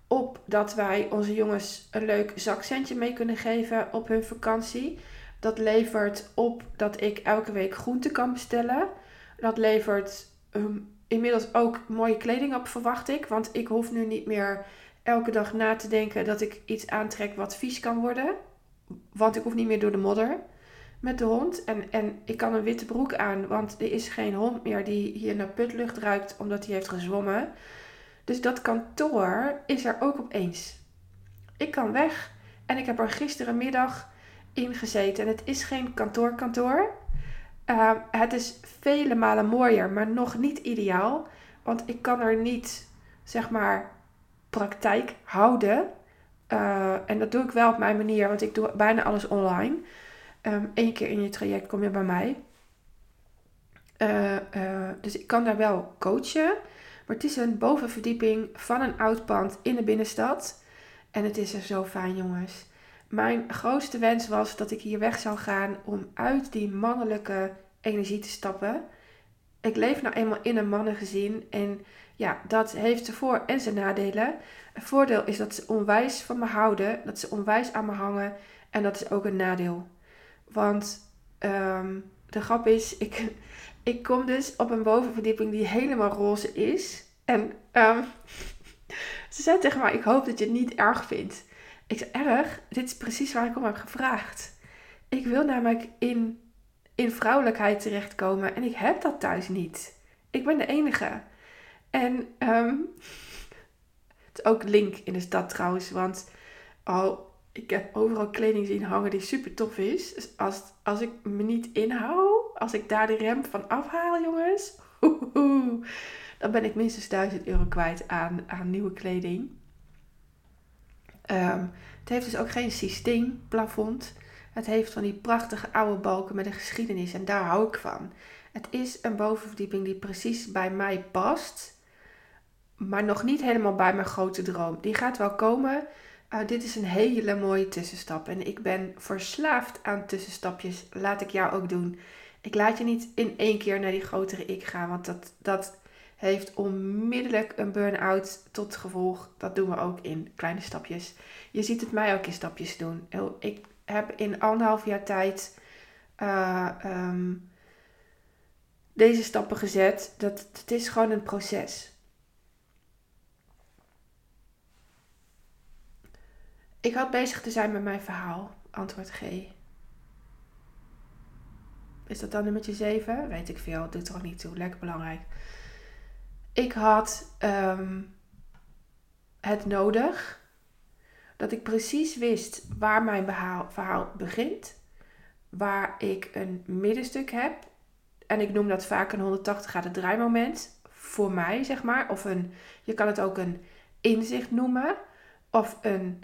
Speaker 1: op dat wij onze jongens een leuk zakcentje mee kunnen geven op hun vakantie. Dat levert op dat ik elke week groente kan bestellen. Dat levert um, inmiddels ook mooie kleding op, verwacht ik. Want ik hoef nu niet meer elke dag na te denken dat ik iets aantrek wat vies kan worden. Want ik hoef niet meer door de modder met de hond. En, en ik kan een witte broek aan, want er is geen hond meer die hier naar putlucht ruikt omdat hij heeft gezwommen. Dus dat kantoor is er ook opeens. Ik kan weg. En ik heb er gisterenmiddag in gezeten. En het is geen kantoorkantoor. Uh, het is vele malen mooier, maar nog niet ideaal. Want ik kan er niet, zeg maar, praktijk houden. Uh, en dat doe ik wel op mijn manier, want ik doe bijna alles online. Eén keer in je traject kom je bij mij. Uh, dus ik kan daar wel coachen. Maar het is een bovenverdieping van een oud pand in de binnenstad. En het is er zo fijn, jongens. Mijn grootste wens was dat ik hier weg zou gaan om uit die mannelijke energie te stappen. Ik leef nou eenmaal in een mannengezin en ja, dat heeft zijn voor- en zijn nadelen. Een voordeel is dat ze onwijs van me houden, dat ze onwijs aan me hangen en dat is ook een nadeel. Want um, de grap is, ik, ik kom dus op een bovenverdieping die helemaal roze is. En um, ze zei tegen mij, ik hoop dat je het niet erg vindt. Ik zei, erg? Dit is precies waar ik om heb gevraagd. Ik wil namelijk in, in vrouwelijkheid terechtkomen en ik heb dat thuis niet. Ik ben de enige. En um, het is ook link in de stad trouwens, want oh, ik heb overal kleding zien hangen die super tof is. Dus als, als ik me niet inhoud, als ik daar de rem van afhaal, jongens, dan ben ik minstens 1000 euro kwijt aan, aan nieuwe kleding. Um, het heeft dus ook geen systeemplafond. Het heeft van die prachtige oude balken met een geschiedenis en daar hou ik van. Het is een bovenverdieping die precies bij mij past, maar nog niet helemaal bij mijn grote droom. Die gaat wel komen. Uh, dit is een hele mooie tussenstap en ik ben verslaafd aan tussenstapjes. Laat ik jou ook doen. Ik laat je niet in één keer naar die grotere ik gaan, want dat, dat heeft onmiddellijk een burn-out tot gevolg. Dat doen we ook in kleine stapjes. Je ziet het mij ook in stapjes doen. Ik heb in anderhalf jaar tijd uh, um, deze stappen gezet. Dat, het is gewoon een proces. Ik had bezig te zijn met mijn verhaal. Antwoord G. Is dat dan nummertje 7? Weet ik veel. Doet er ook niet toe. Lekker belangrijk. Ik had um, het nodig dat ik precies wist waar mijn verhaal begint, waar ik een middenstuk heb. En ik noem dat vaak een 180 graden draaimoment voor mij, zeg maar. Of een, je kan het ook een inzicht noemen. Of een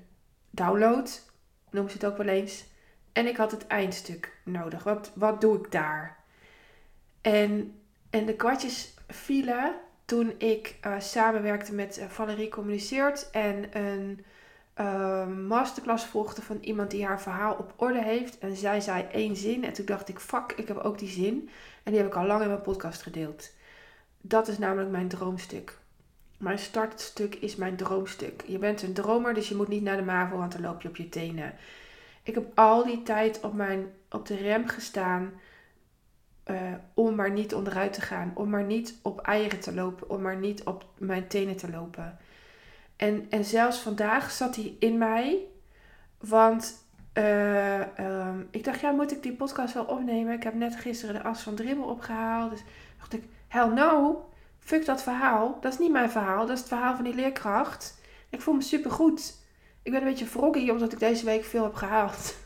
Speaker 1: download, noem ze het ook wel eens. En ik had het eindstuk nodig. Wat, wat doe ik daar? En, en de kwartjes vielen toen ik uh, samenwerkte met uh, Valerie Communiceert en een uh, masterclass volgde van iemand die haar verhaal op orde heeft. En zij zei één zin en toen dacht ik, fuck, ik heb ook die zin. En die heb ik al lang in mijn podcast gedeeld. Dat is namelijk mijn droomstuk. Mijn startstuk is mijn droomstuk. Je bent een dromer, dus je moet niet naar de MAVO, want dan loop je op je tenen. Ik heb al die tijd op, mijn, op de rem gestaan uh, om maar niet onderuit te gaan. Om maar niet op eieren te lopen. Om maar niet op mijn tenen te lopen. En, en zelfs vandaag zat hij in mij. Want uh, um, ik dacht, ja, moet ik die podcast wel opnemen? Ik heb net gisteren de as van Dribbel opgehaald. Dus dacht ik, hell no. Fuck dat verhaal. Dat is niet mijn verhaal. Dat is het verhaal van die leerkracht. Ik voel me super goed. Ik ben een beetje froggy omdat ik deze week veel heb gehaald.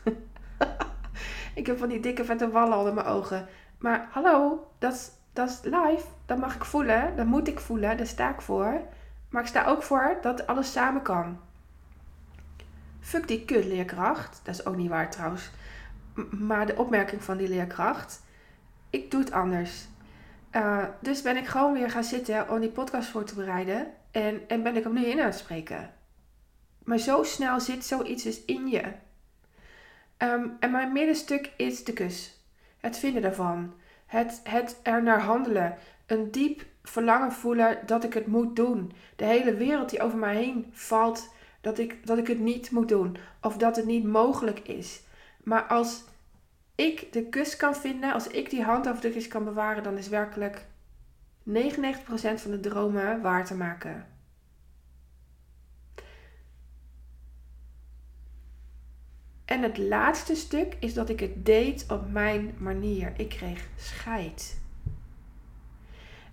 Speaker 1: ik heb van die dikke vette wallen onder mijn ogen. Maar hallo, dat is, dat is live. Dat mag ik voelen. Dat moet ik voelen. Daar sta ik voor. Maar ik sta ook voor dat alles samen kan. Fuck die kut leerkracht. Dat is ook niet waar trouwens. maar de opmerking van die leerkracht. Ik doe het anders. Uh, dus ben ik gewoon weer gaan zitten om die podcast voor te bereiden. En, en ben ik hem nu in aan het spreken. Maar zo snel zit zoiets dus in je. Um, en mijn middenstuk is de kus. Het vinden daarvan. Het, het er naar handelen. Een diep verlangen voelen dat ik het moet doen. De hele wereld die over mij heen valt, dat ik, dat ik het niet moet doen. Of dat het niet mogelijk is. Maar als ik de kus kan vinden, als ik die hand over de kus kan bewaren, dan is werkelijk 99% van de dromen waar te maken. En het laatste stuk is dat ik het deed op mijn manier. Ik kreeg scheid.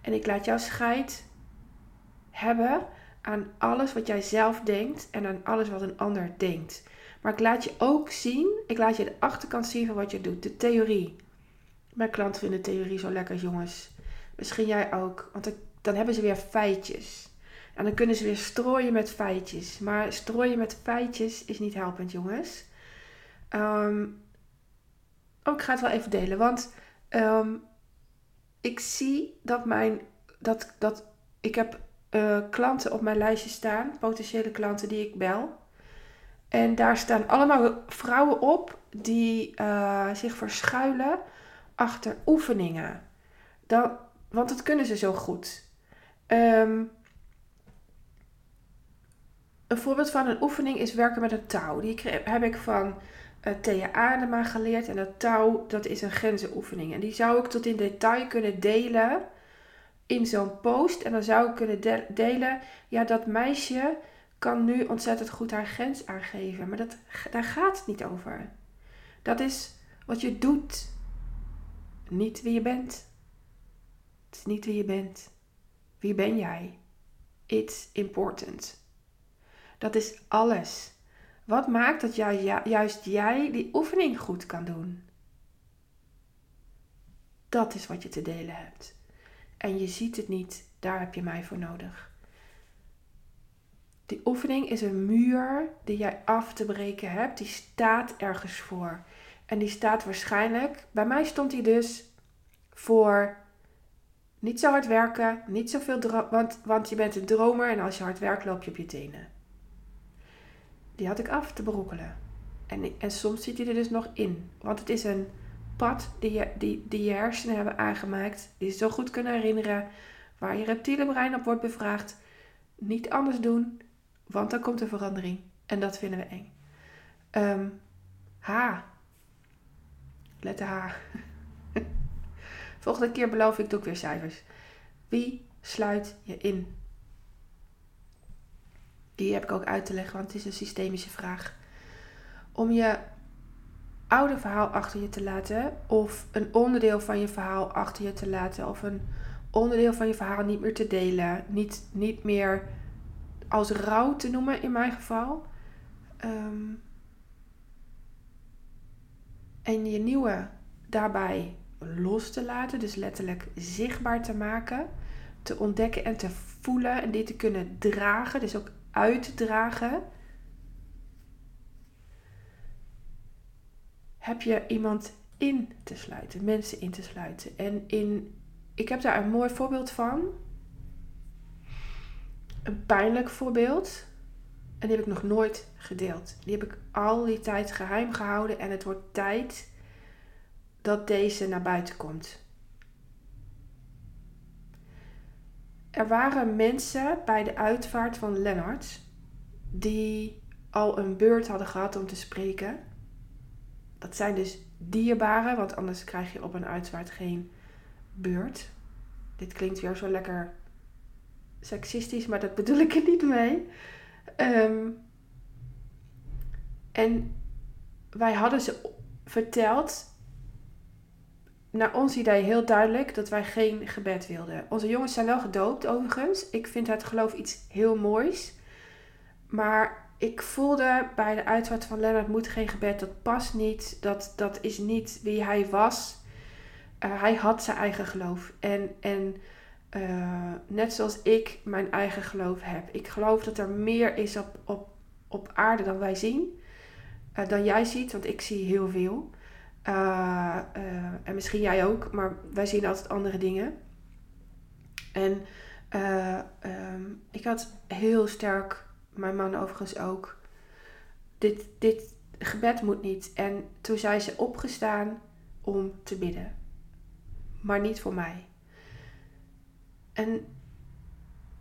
Speaker 1: En ik laat jou scheid hebben aan alles wat jij zelf denkt en aan alles wat een ander denkt. Maar ik laat je ook zien, ik laat je de achterkant zien van wat je doet, de theorie. Mijn klanten vinden theorie zo lekker, jongens. Misschien jij ook, want dan hebben ze weer feitjes. En dan kunnen ze weer strooien met feitjes. Maar strooien met feitjes is niet helpend, jongens. Um, oh, ik ga het wel even delen, want ehm, ik zie dat mijn, dat, dat ik heb uh, klanten op mijn lijstje staan, potentiële klanten die ik bel. En daar staan allemaal vrouwen op die uh, zich verschuilen achter oefeningen. Dan, want dat kunnen ze zo goed. Um, een voorbeeld van een oefening is werken met een touw. Die heb ik van uh, Thea Adema geleerd. En dat touw, dat is een grenzenoefening. En die zou ik tot in detail kunnen delen in zo'n post. En dan zou ik kunnen delen, ja, dat meisje kan nu ontzettend goed haar grens aangeven. Maar dat, daar gaat het niet over. Dat is wat je doet. Niet wie je bent. Het is niet wie je bent. Wie ben jij? It's important. Dat is alles. Wat maakt dat juist jij die oefening goed kan doen? Dat is wat je te delen hebt. En je ziet het niet, daar heb je mij voor nodig. Die oefening is een muur die jij af te breken hebt. Die staat ergens voor. En die staat waarschijnlijk, bij mij stond die dus voor niet zo hard werken, niet zoveel want, want je bent een dromer en als je hard werkt loop je op je tenen die had ik af te brokkelen. En, en soms zit hij er dus nog in. Want het is een pad die je, die, die je hersenen hebben aangemaakt. Die ze zo goed kunnen herinneren. Waar je reptiele brein op wordt bevraagd. Niet anders doen. Want dan komt er verandering. En dat vinden we eng. Um, H. Letter H. Volgende keer beloof ik doe ik weer cijfers. Wie sluit je in? Die heb ik ook uit te leggen, want het is een systemische vraag. Om je oude verhaal achter je te laten, of een onderdeel van je verhaal achter je te laten, of een onderdeel van je verhaal niet meer te delen, niet, niet meer als rouw te noemen in mijn geval. Ehm, en je nieuwe daarbij los te laten, dus letterlijk zichtbaar te maken, te ontdekken en te voelen en dit te kunnen dragen, dus ook uitdragen, heb je iemand in te sluiten, mensen in te sluiten. En in, ik heb daar een mooi voorbeeld van. Een pijnlijk voorbeeld. En die heb ik nog nooit gedeeld. Die heb ik al die tijd geheim gehouden. En het wordt tijd dat deze naar buiten komt. Er waren mensen bij de uitvaart van Lennart die al een beurt hadden gehad om te spreken. Dat zijn dus dierbaren, want anders krijg je op een uitvaart geen beurt. Dit klinkt weer zo lekker seksistisch, maar dat bedoel ik er niet mee. Ehm, en wij hadden ze verteld naar ons idee heel duidelijk dat wij geen gebed wilden. Onze jongens zijn wel gedoopt overigens. Ik vind het geloof iets heel moois. Maar ik voelde bij de uitvaart van Lennart moet geen gebed. Dat past niet. Dat, dat is niet wie hij was. Uh, hij had zijn eigen geloof. En, en uh, net zoals ik mijn eigen geloof heb. Ik geloof dat er meer is op, op, op aarde dan wij zien. Uh, dan jij ziet, want ik zie heel veel. Uh, en misschien jij ook, maar wij zien altijd andere dingen. En um, ik had heel sterk, mijn man overigens ook, dit, dit gebed moet niet. En toen zei ze opgestaan om te bidden. Maar niet voor mij. En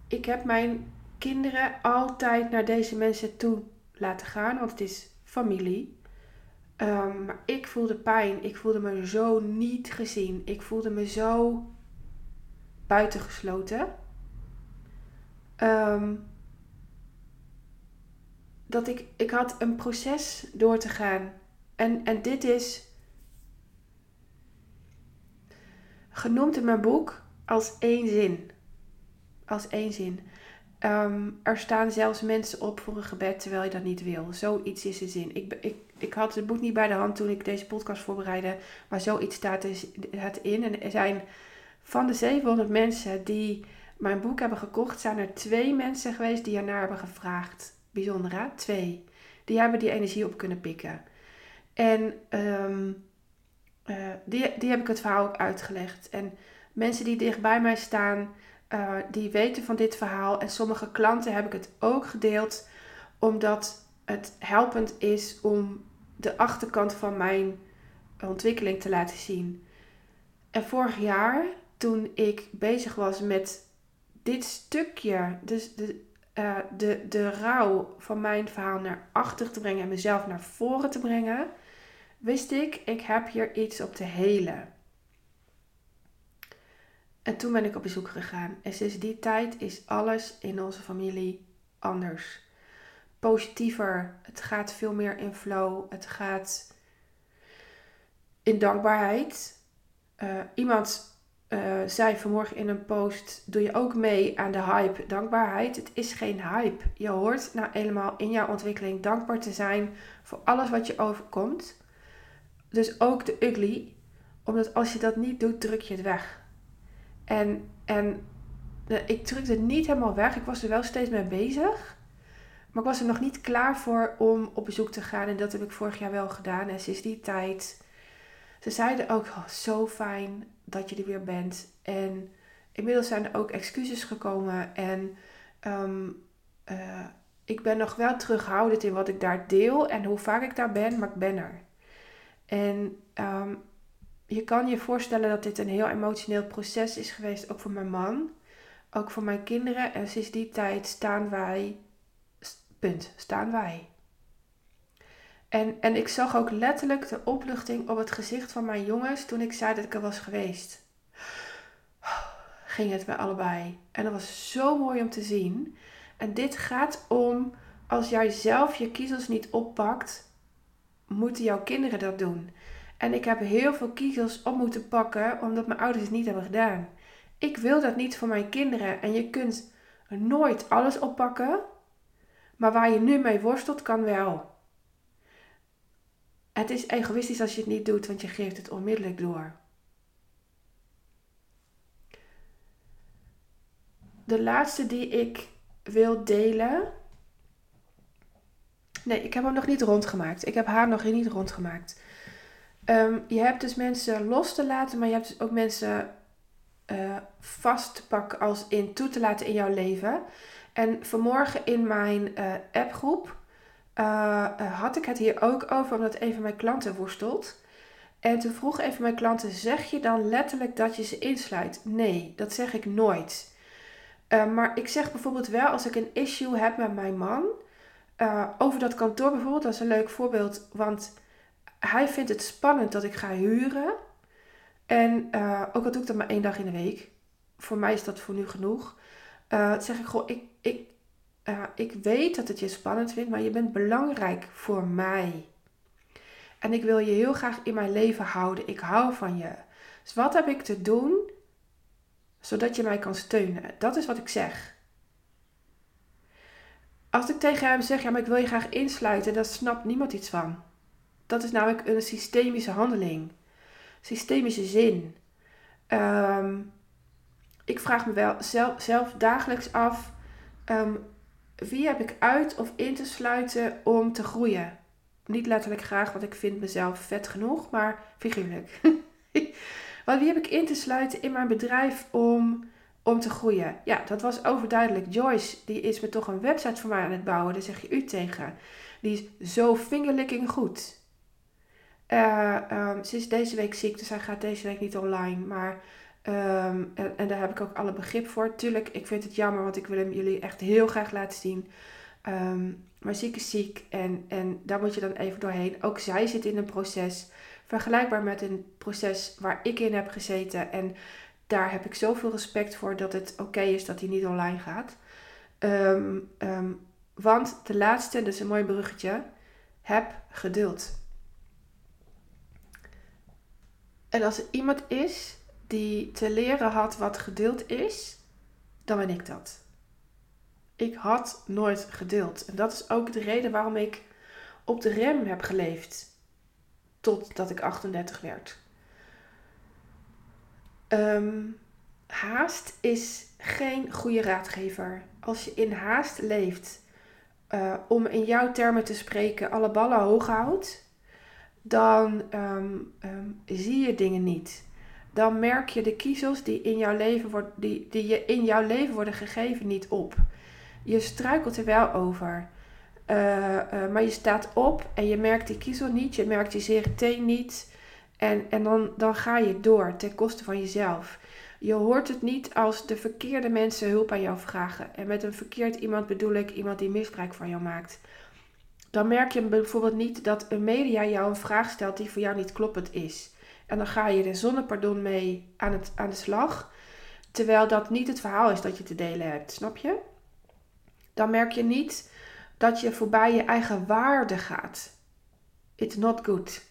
Speaker 1: ik heb mijn kinderen altijd naar deze mensen toe laten gaan, want het is familie. Um, maar ik voelde pijn. Ik voelde me zo niet gezien. Ik voelde me zo buitengesloten. Um, dat ik, ik had een proces door te gaan. En, en dit is genoemd in mijn boek als één zin. Als één zin. Ehm, er staan zelfs mensen op voor een gebed terwijl je dat niet wil. Zoiets is de zin. Ik, ik, ik had het boek niet bij de hand toen ik deze podcast voorbereidde. Maar zoiets staat het in. En er zijn van de 700 mensen die mijn boek hebben gekocht, zijn er twee mensen geweest die ernaar hebben gevraagd. Bijzonder hè? Twee. Die hebben die energie op kunnen pikken. En ehm, eh, die, die heb ik het verhaal ook uitgelegd. En mensen die dicht bij mij staan, uh, die weten van dit verhaal. En sommige klanten heb ik het ook gedeeld, omdat het helpend is om de achterkant van mijn ontwikkeling te laten zien. En vorig jaar, toen ik bezig was met dit stukje, dus de, uh, de, de rouw van mijn verhaal naar achter te brengen en mezelf naar voren te brengen, wist ik, ik heb hier iets op te helen. En toen ben ik op bezoek gegaan. En sinds die tijd is alles in onze familie anders. Positiever. Het gaat veel meer in flow. Het gaat in dankbaarheid. Uh, iemand uh, zei vanmorgen in een post: Doe je ook mee aan de hype dankbaarheid? Het is geen hype. Je hoort nou helemaal in jouw ontwikkeling dankbaar te zijn voor alles wat je overkomt. Dus ook de ugly, omdat als je dat niet doet, druk je het weg. En, en eh, ik drukte het niet helemaal weg. Ik was er wel steeds mee bezig. Maar ik was er nog niet klaar voor om op bezoek te gaan. En dat heb ik vorig jaar wel gedaan. En sinds die tijd. Ze zeiden ook oh, zo fijn dat je er weer bent. En inmiddels zijn er ook excuses gekomen. En um, uh, ik ben nog wel terughoudend in wat ik daar deel en hoe vaak ik daar ben, maar ik ben er. En um, je kan je voorstellen dat dit een heel emotioneel proces is geweest, ook voor mijn man, ook voor mijn kinderen. En sinds die tijd staan wij, punt, staan wij. En, en ik zag ook letterlijk de opluchting op het gezicht van mijn jongens toen ik zei dat ik er was geweest. Ging het bij allebei. En dat was zo mooi om te zien. En dit gaat om, als jij zelf je kiezels niet oppakt, moeten jouw kinderen dat doen. En ik heb heel veel kiezels op moeten pakken omdat mijn ouders het niet hebben gedaan. Ik wil dat niet voor mijn kinderen. En je kunt nooit alles oppakken. Maar waar je nu mee worstelt, kan wel. Het is egoïstisch als je het niet doet, want je geeft het onmiddellijk door. De laatste die ik wil delen. Nee, ik heb hem nog niet rondgemaakt. Ik heb haar nog niet rondgemaakt. Um, je hebt dus mensen los te laten, maar je hebt dus ook mensen uh, vast te pakken als in toe te laten in jouw leven. En vanmorgen in mijn uh, appgroep uh, had ik het hier ook over, omdat een van mijn klanten worstelt. En toen vroeg een van mijn klanten: zeg je dan letterlijk dat je ze insluit? Nee, dat zeg ik nooit. Uh, maar ik zeg bijvoorbeeld wel als ik een issue heb met mijn man. Over dat kantoor bijvoorbeeld, dat is een leuk voorbeeld. Want hij vindt het spannend dat ik ga huren. En uh, ook al doe ik dat maar één dag in de week. Voor mij is dat voor nu genoeg. zeg ik gewoon, ik, ik uh, ik weet dat het je spannend vindt, maar je bent belangrijk voor mij. En ik wil je heel graag in mijn leven houden. Ik hou van je. Dus wat heb ik te doen zodat je mij kan steunen? Dat is wat ik zeg. Als ik tegen hem zeg, ja, maar ik wil je graag insluiten, dan snapt niemand iets van. Dat is namelijk een systemische handeling. Systemische zin. Um, ik vraag me wel zelf, dagelijks af: um, wie heb ik uit of in te sluiten om te groeien? Niet letterlijk graag, want ik vind mezelf vet genoeg, maar figuurlijk. want wie heb ik in te sluiten in mijn bedrijf om om te groeien. Ja, dat was overduidelijk. Joyce, die is me toch een website voor mij aan het bouwen. Daar zeg je u tegen. Die is zo fingerlicking goed. Uh, ze is deze week ziek, dus hij gaat deze week niet online. Maar, um, en, daar heb ik ook alle begrip voor. Tuurlijk, ik vind het jammer, want ik wil hem jullie echt heel graag laten zien. Um, maar ziek is ziek en, en daar moet je dan even doorheen. Ook zij zit in een proces vergelijkbaar met een proces waar ik in heb gezeten. En daar heb ik zoveel respect voor dat het oké is dat hij niet online gaat. Want de laatste, is een mooi bruggetje. Heb geduld. En als er iemand is die te leren had wat geduld is, dan ben ik dat. Ik had nooit geduld. En dat is ook de reden waarom ik op de rem heb geleefd. Totdat ik 38 werd. Um, haast is geen goede raadgever. Als je in haast leeft, uh, om in jouw termen te spreken, alle ballen hoog houdt, dan um, um, zie je dingen niet. Dan merk je de kiezels die, in jouw leven wordt, die, die je in jouw leven worden gegeven niet op. Je struikelt er wel over. Uh, uh, maar je staat op en je merkt die kiezel niet, je merkt die zere teen niet. En, en dan, dan ga je door ten koste van jezelf. Je hoort het niet als de verkeerde mensen hulp aan jou vragen. En met een verkeerd iemand bedoel ik iemand die misbruik van jou maakt. Dan merk je bijvoorbeeld niet dat een media jou een vraag stelt die voor jou niet kloppend is. En dan ga je er zonder pardon mee aan, het, aan de slag. Terwijl dat niet het verhaal is dat je te delen hebt, snap je? Dan merk je niet dat je voorbij je eigen waarde gaat. It's not good.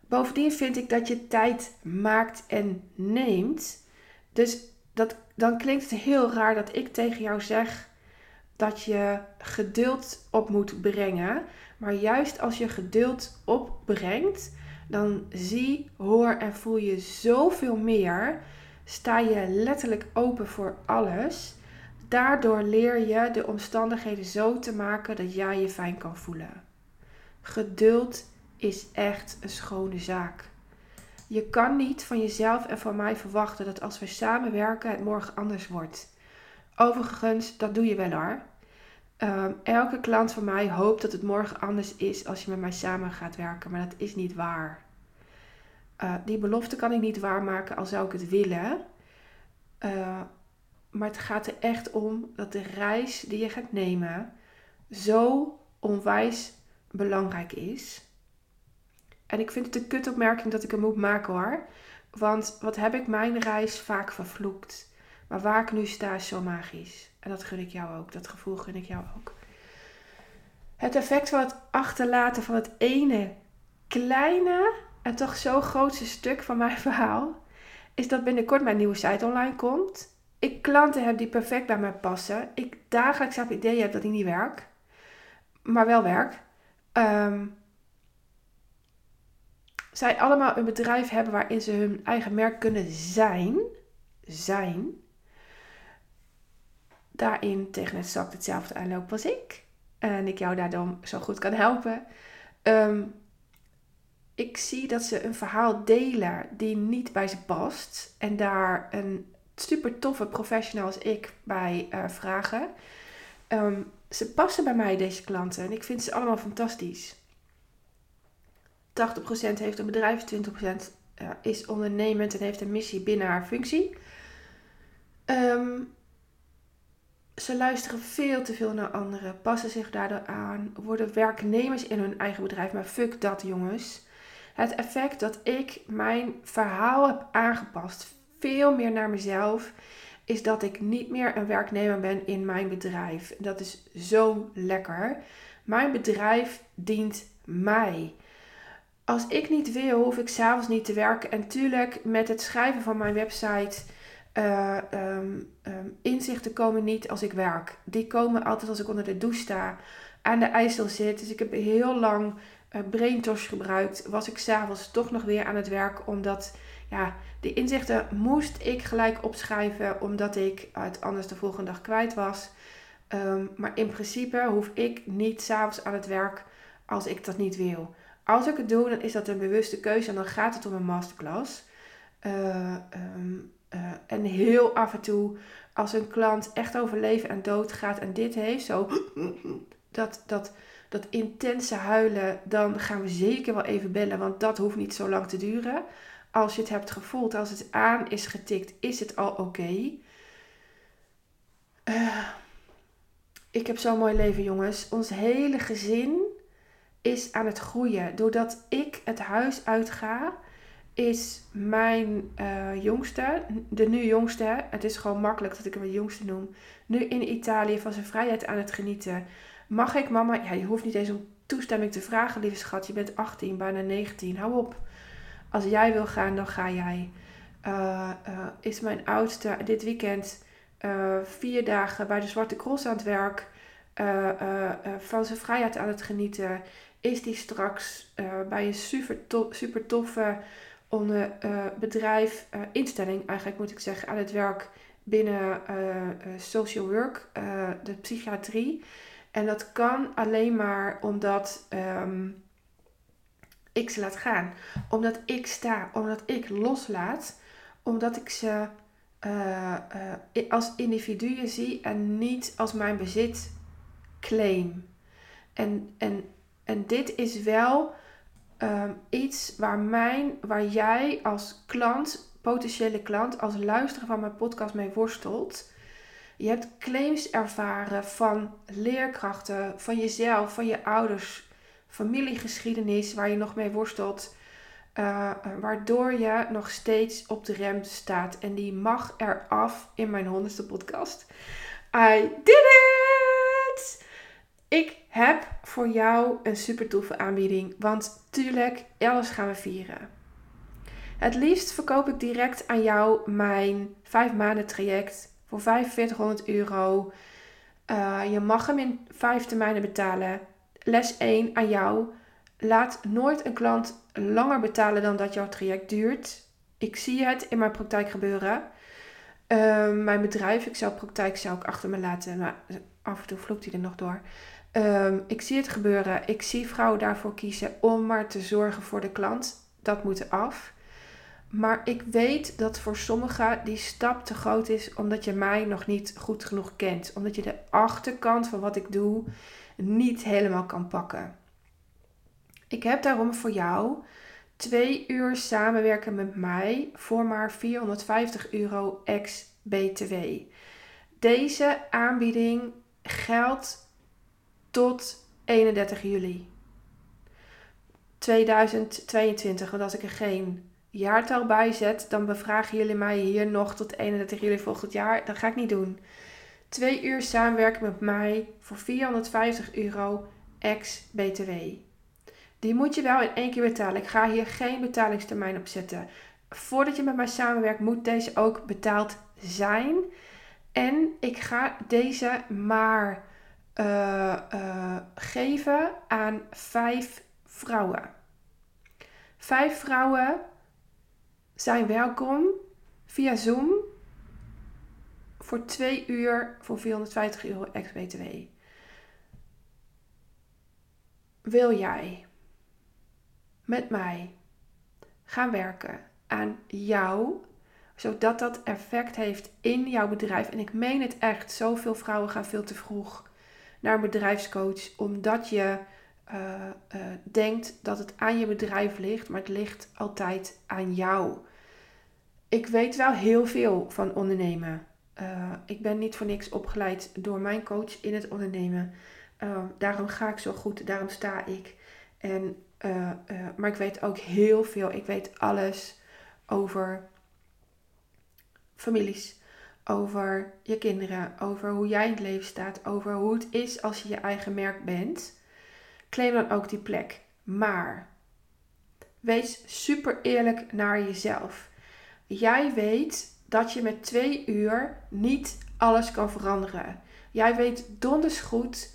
Speaker 1: Bovendien vind ik dat je tijd maakt en neemt. Dus dat, dan klinkt het heel raar dat ik tegen jou zeg dat je geduld op moet brengen. Maar juist als je geduld opbrengt, dan zie, hoor en voel je zoveel meer. Sta je letterlijk open voor alles. Daardoor leer je de omstandigheden zo te maken dat jij je fijn kan voelen. Geduld is echt een schone zaak. Je kan niet van jezelf en van mij verwachten dat als we samenwerken het morgen anders wordt. Overigens, dat doe je wel hoor. Um, elke klant van mij hoopt dat het morgen anders is als je met mij samen gaat werken, maar dat is niet waar. Uh, die belofte kan ik niet waarmaken al zou ik het willen. Uh, maar het gaat er echt om dat de reis die je gaat nemen zo onwijs belangrijk is. En ik vind het een kutopmerking dat ik hem moet maken hoor. Want wat heb ik mijn reis vaak vervloekt. Maar waar ik nu sta is zo magisch. En dat gun ik jou ook. Dat gevoel gun ik jou ook. Het effect van het achterlaten van het ene kleine en toch zo grootste stuk van mijn verhaal is dat binnenkort mijn nieuwe site online komt. Ik klanten heb die perfect bij mij passen. Ik dagelijks heb ideeën heb dat ik niet werk, maar wel werk. Um, zij allemaal een bedrijf hebben waarin ze hun eigen merk kunnen zijn. Zijn. Daarin tegen zak hetzelfde aanloop als ik. En ik jou daar dan zo goed kan helpen. Um, ik zie dat ze een verhaal delen die niet bij ze past. En daar een super toffe professional als ik bij uh, vragen. Um, ze passen bij mij, deze klanten. En ik vind ze allemaal fantastisch. 80% heeft een bedrijf, 20% is ondernemend en heeft een missie binnen haar functie. Um, ze luisteren veel te veel naar anderen, passen zich daardoor aan, worden werknemers in hun eigen bedrijf. Maar fuck dat, jongens. Het effect dat ik mijn verhaal heb aangepast, veel meer naar mezelf, is dat ik niet meer een werknemer ben in mijn bedrijf. Dat is zo lekker. Mijn bedrijf dient mij als ik niet wil, hoef ik s'avonds niet te werken. En tuurlijk, met het schrijven van mijn website, uh, um, um, inzichten komen niet als ik werk. Die komen altijd als ik onder de douche sta, aan de ijsel zit. Dus ik heb heel lang uh, braintosh gebruikt. Was ik s'avonds toch nog weer aan het werk, omdat ja, die inzichten moest ik gelijk opschrijven, omdat ik het anders de volgende dag kwijt was. Um, maar in principe hoef ik niet s'avonds aan het werk als ik dat niet wil. Als ik het doe, dan is dat een bewuste keuze en dan gaat het om een masterclass. Eh, ehm, eh, en heel af en toe, als een klant echt over leven en dood gaat en dit heeft, zo dat, dat, dat intense huilen, dan gaan we zeker wel even bellen, want dat hoeft niet zo lang te duren. Als je het hebt gevoeld, als het aan is getikt, is het al oké. Eh, ik heb zo'n mooi leven, jongens. Ons hele gezin is aan het groeien. Doordat ik het huis uitga, is mijn uh, jongste, de nu jongste, het is gewoon makkelijk dat ik hem het jongste noem, nu in Italië van zijn vrijheid aan het genieten. Mag ik mama, ja je hoeft niet eens om toestemming te vragen lieve schat, je bent 18, bijna 19, hou op. Als jij wil gaan, dan ga jij. Uh, uh, is mijn oudste dit weekend vier dagen bij de Zwarte Cross aan het werk. van zijn vrijheid aan het genieten. Is die straks bij een super toffe onder uh, bedrijf, uh, instelling eigenlijk moet ik zeggen, aan het werk binnen uh, social work, de psychiatrie. En dat kan alleen maar omdat um, ik ze laat gaan. Omdat ik sta, omdat ik loslaat, omdat ik ze als individuen zie en niet als mijn bezit claim. En, en, en dit is wel um, iets waar, mijn, waar jij als klant, potentiële klant, als luisteraar van mijn podcast mee worstelt. Je hebt claims ervaren van leerkrachten, van jezelf, van je ouders, familiegeschiedenis waar je nog mee worstelt. Uh, waardoor je nog steeds op de rem staat. En die mag eraf in mijn honderdste podcast. I did it! Ik heb voor jou een super toffe aanbieding. Want tuurlijk, alles gaan we vieren. Het liefst verkoop ik direct aan jou mijn 5 maanden traject voor 4500 euro. Uh, je mag hem in 5 termijnen betalen. Les 1 aan jou. Laat nooit een klant langer betalen dan dat jouw traject duurt. Ik zie het in mijn praktijk gebeuren. Uh, mijn bedrijf, ik zou praktijk zou ik achter me laten, maar af en toe vloekt hij er nog door. Um, ik zie het gebeuren. Ik zie vrouwen daarvoor kiezen om maar te zorgen voor de klant. Dat moet af. Maar ik weet dat voor sommigen die stap te groot is omdat je mij nog niet goed genoeg kent. Omdat je de achterkant van wat ik doe niet helemaal kan pakken. Ik heb daarom voor jou twee uur samenwerken met mij voor maar 450 euro ex-BTW. Deze aanbieding geldt tot 31 juli 2022. Want als ik er geen jaartal bij zet, dan bevragen jullie mij hier nog tot 31 juli volgend jaar. Dat ga ik niet doen. Twee uur samenwerken met mij voor 450 euro ex-BTW. Die moet je wel in één keer betalen. Ik ga hier geen betalingstermijn op zetten. Voordat je met mij samenwerkt, moet deze ook betaald zijn. En ik ga deze maar uh, geven aan vijf vrouwen. Vijf vrouwen zijn welkom via Zoom voor twee uur voor 450 euro ex-BTW. Wil jij met mij gaan werken aan jou, zodat dat effect heeft in jouw bedrijf? En ik meen het echt, zoveel vrouwen gaan veel te vroeg naar een bedrijfscoach omdat je uh, uh, denkt dat het aan je bedrijf ligt, maar het ligt altijd aan jou. Ik weet wel heel veel van ondernemen. Uh, ik ben niet voor niks opgeleid door mijn coach in het ondernemen. daarom ga ik zo goed, daarom sta ik. En, maar ik weet ook heel veel. Ik weet alles over families, over je kinderen, over hoe jij in het leven staat, over hoe het is als je je eigen merk bent, claim dan ook die plek. Maar wees super eerlijk naar jezelf. Jij weet dat je met twee uur niet alles kan veranderen. Jij weet donders goed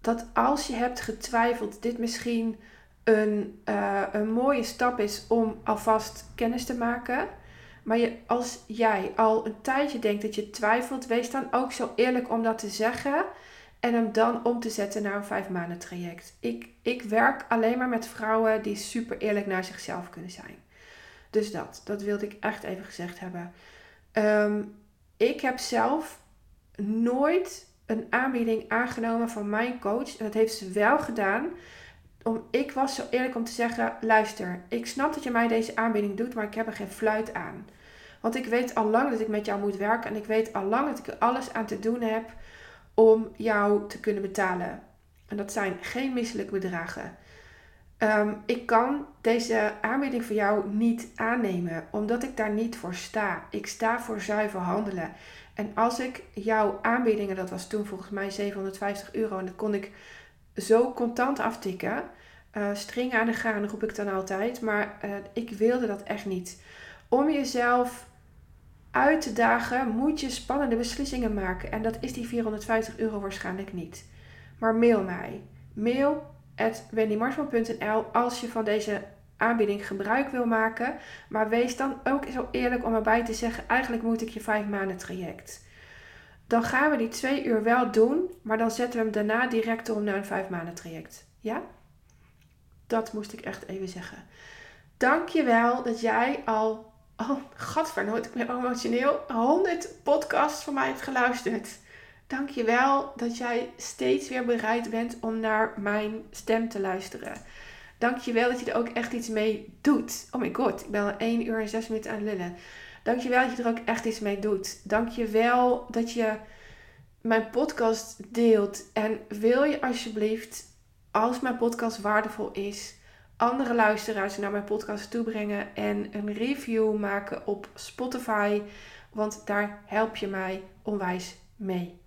Speaker 1: dat als je hebt getwijfeld, dit misschien een, uh, een mooie stap is om alvast kennis te maken maar als jij al een tijdje denkt dat je twijfelt, wees dan ook zo eerlijk om dat te zeggen. En hem dan om te zetten naar een vijf maanden traject. Ik, ik werk alleen maar met vrouwen die super eerlijk naar zichzelf kunnen zijn. Dus dat, dat wilde ik echt even gezegd hebben. Ehm, ik heb zelf nooit een aanbieding aangenomen van mijn coach. En dat heeft ze wel gedaan. Om, ik was zo eerlijk om te zeggen: luister, ik snap dat je mij deze aanbieding doet, maar ik heb er geen fluit aan. Want ik weet al lang dat ik met jou moet werken en ik weet al lang dat ik er alles aan te doen heb om jou te kunnen betalen. En dat zijn geen misselijke bedragen. Ehm, ik kan deze aanbieding voor jou niet aannemen, omdat ik daar niet voor sta. Ik sta voor zuiver handelen. En als ik jouw aanbiedingen, dat was toen volgens mij 750 euro, en dat kon ik zo contant aftikken. Uh, string aan de gaan roep ik dan altijd, maar uh, ik wilde dat echt niet. Om jezelf uit te dagen moet je spannende beslissingen maken. En dat is die 450 euro waarschijnlijk niet. Maar mail mij. Mail wendymarsman.nl als je van deze aanbieding gebruik wil maken. Maar wees dan ook zo eerlijk om erbij te zeggen: eigenlijk moet ik je vijf maanden traject. Dan gaan we die twee uur wel doen, maar dan zetten we hem daarna direct om naar een vijf maanden traject. Ja? Dat moest ik echt even zeggen. Dank je wel dat jij al oh, gadvernoot, ik ben emotioneel, 100 podcasts van mij hebt geluisterd. Dank je wel dat jij steeds weer bereid bent om naar mijn stem te luisteren. Dank je wel dat je er ook echt iets mee doet. Oh my god, ik ben al 1 uur en 6 minuten aan lullen. Dank je wel dat je er ook echt iets mee doet. Dank je wel dat je mijn podcast deelt. En wil je alsjeblieft, als mijn podcast waardevol is, andere luisteraars naar mijn podcast toebrengen en een review maken op Spotify. Want daar help je mij onwijs mee.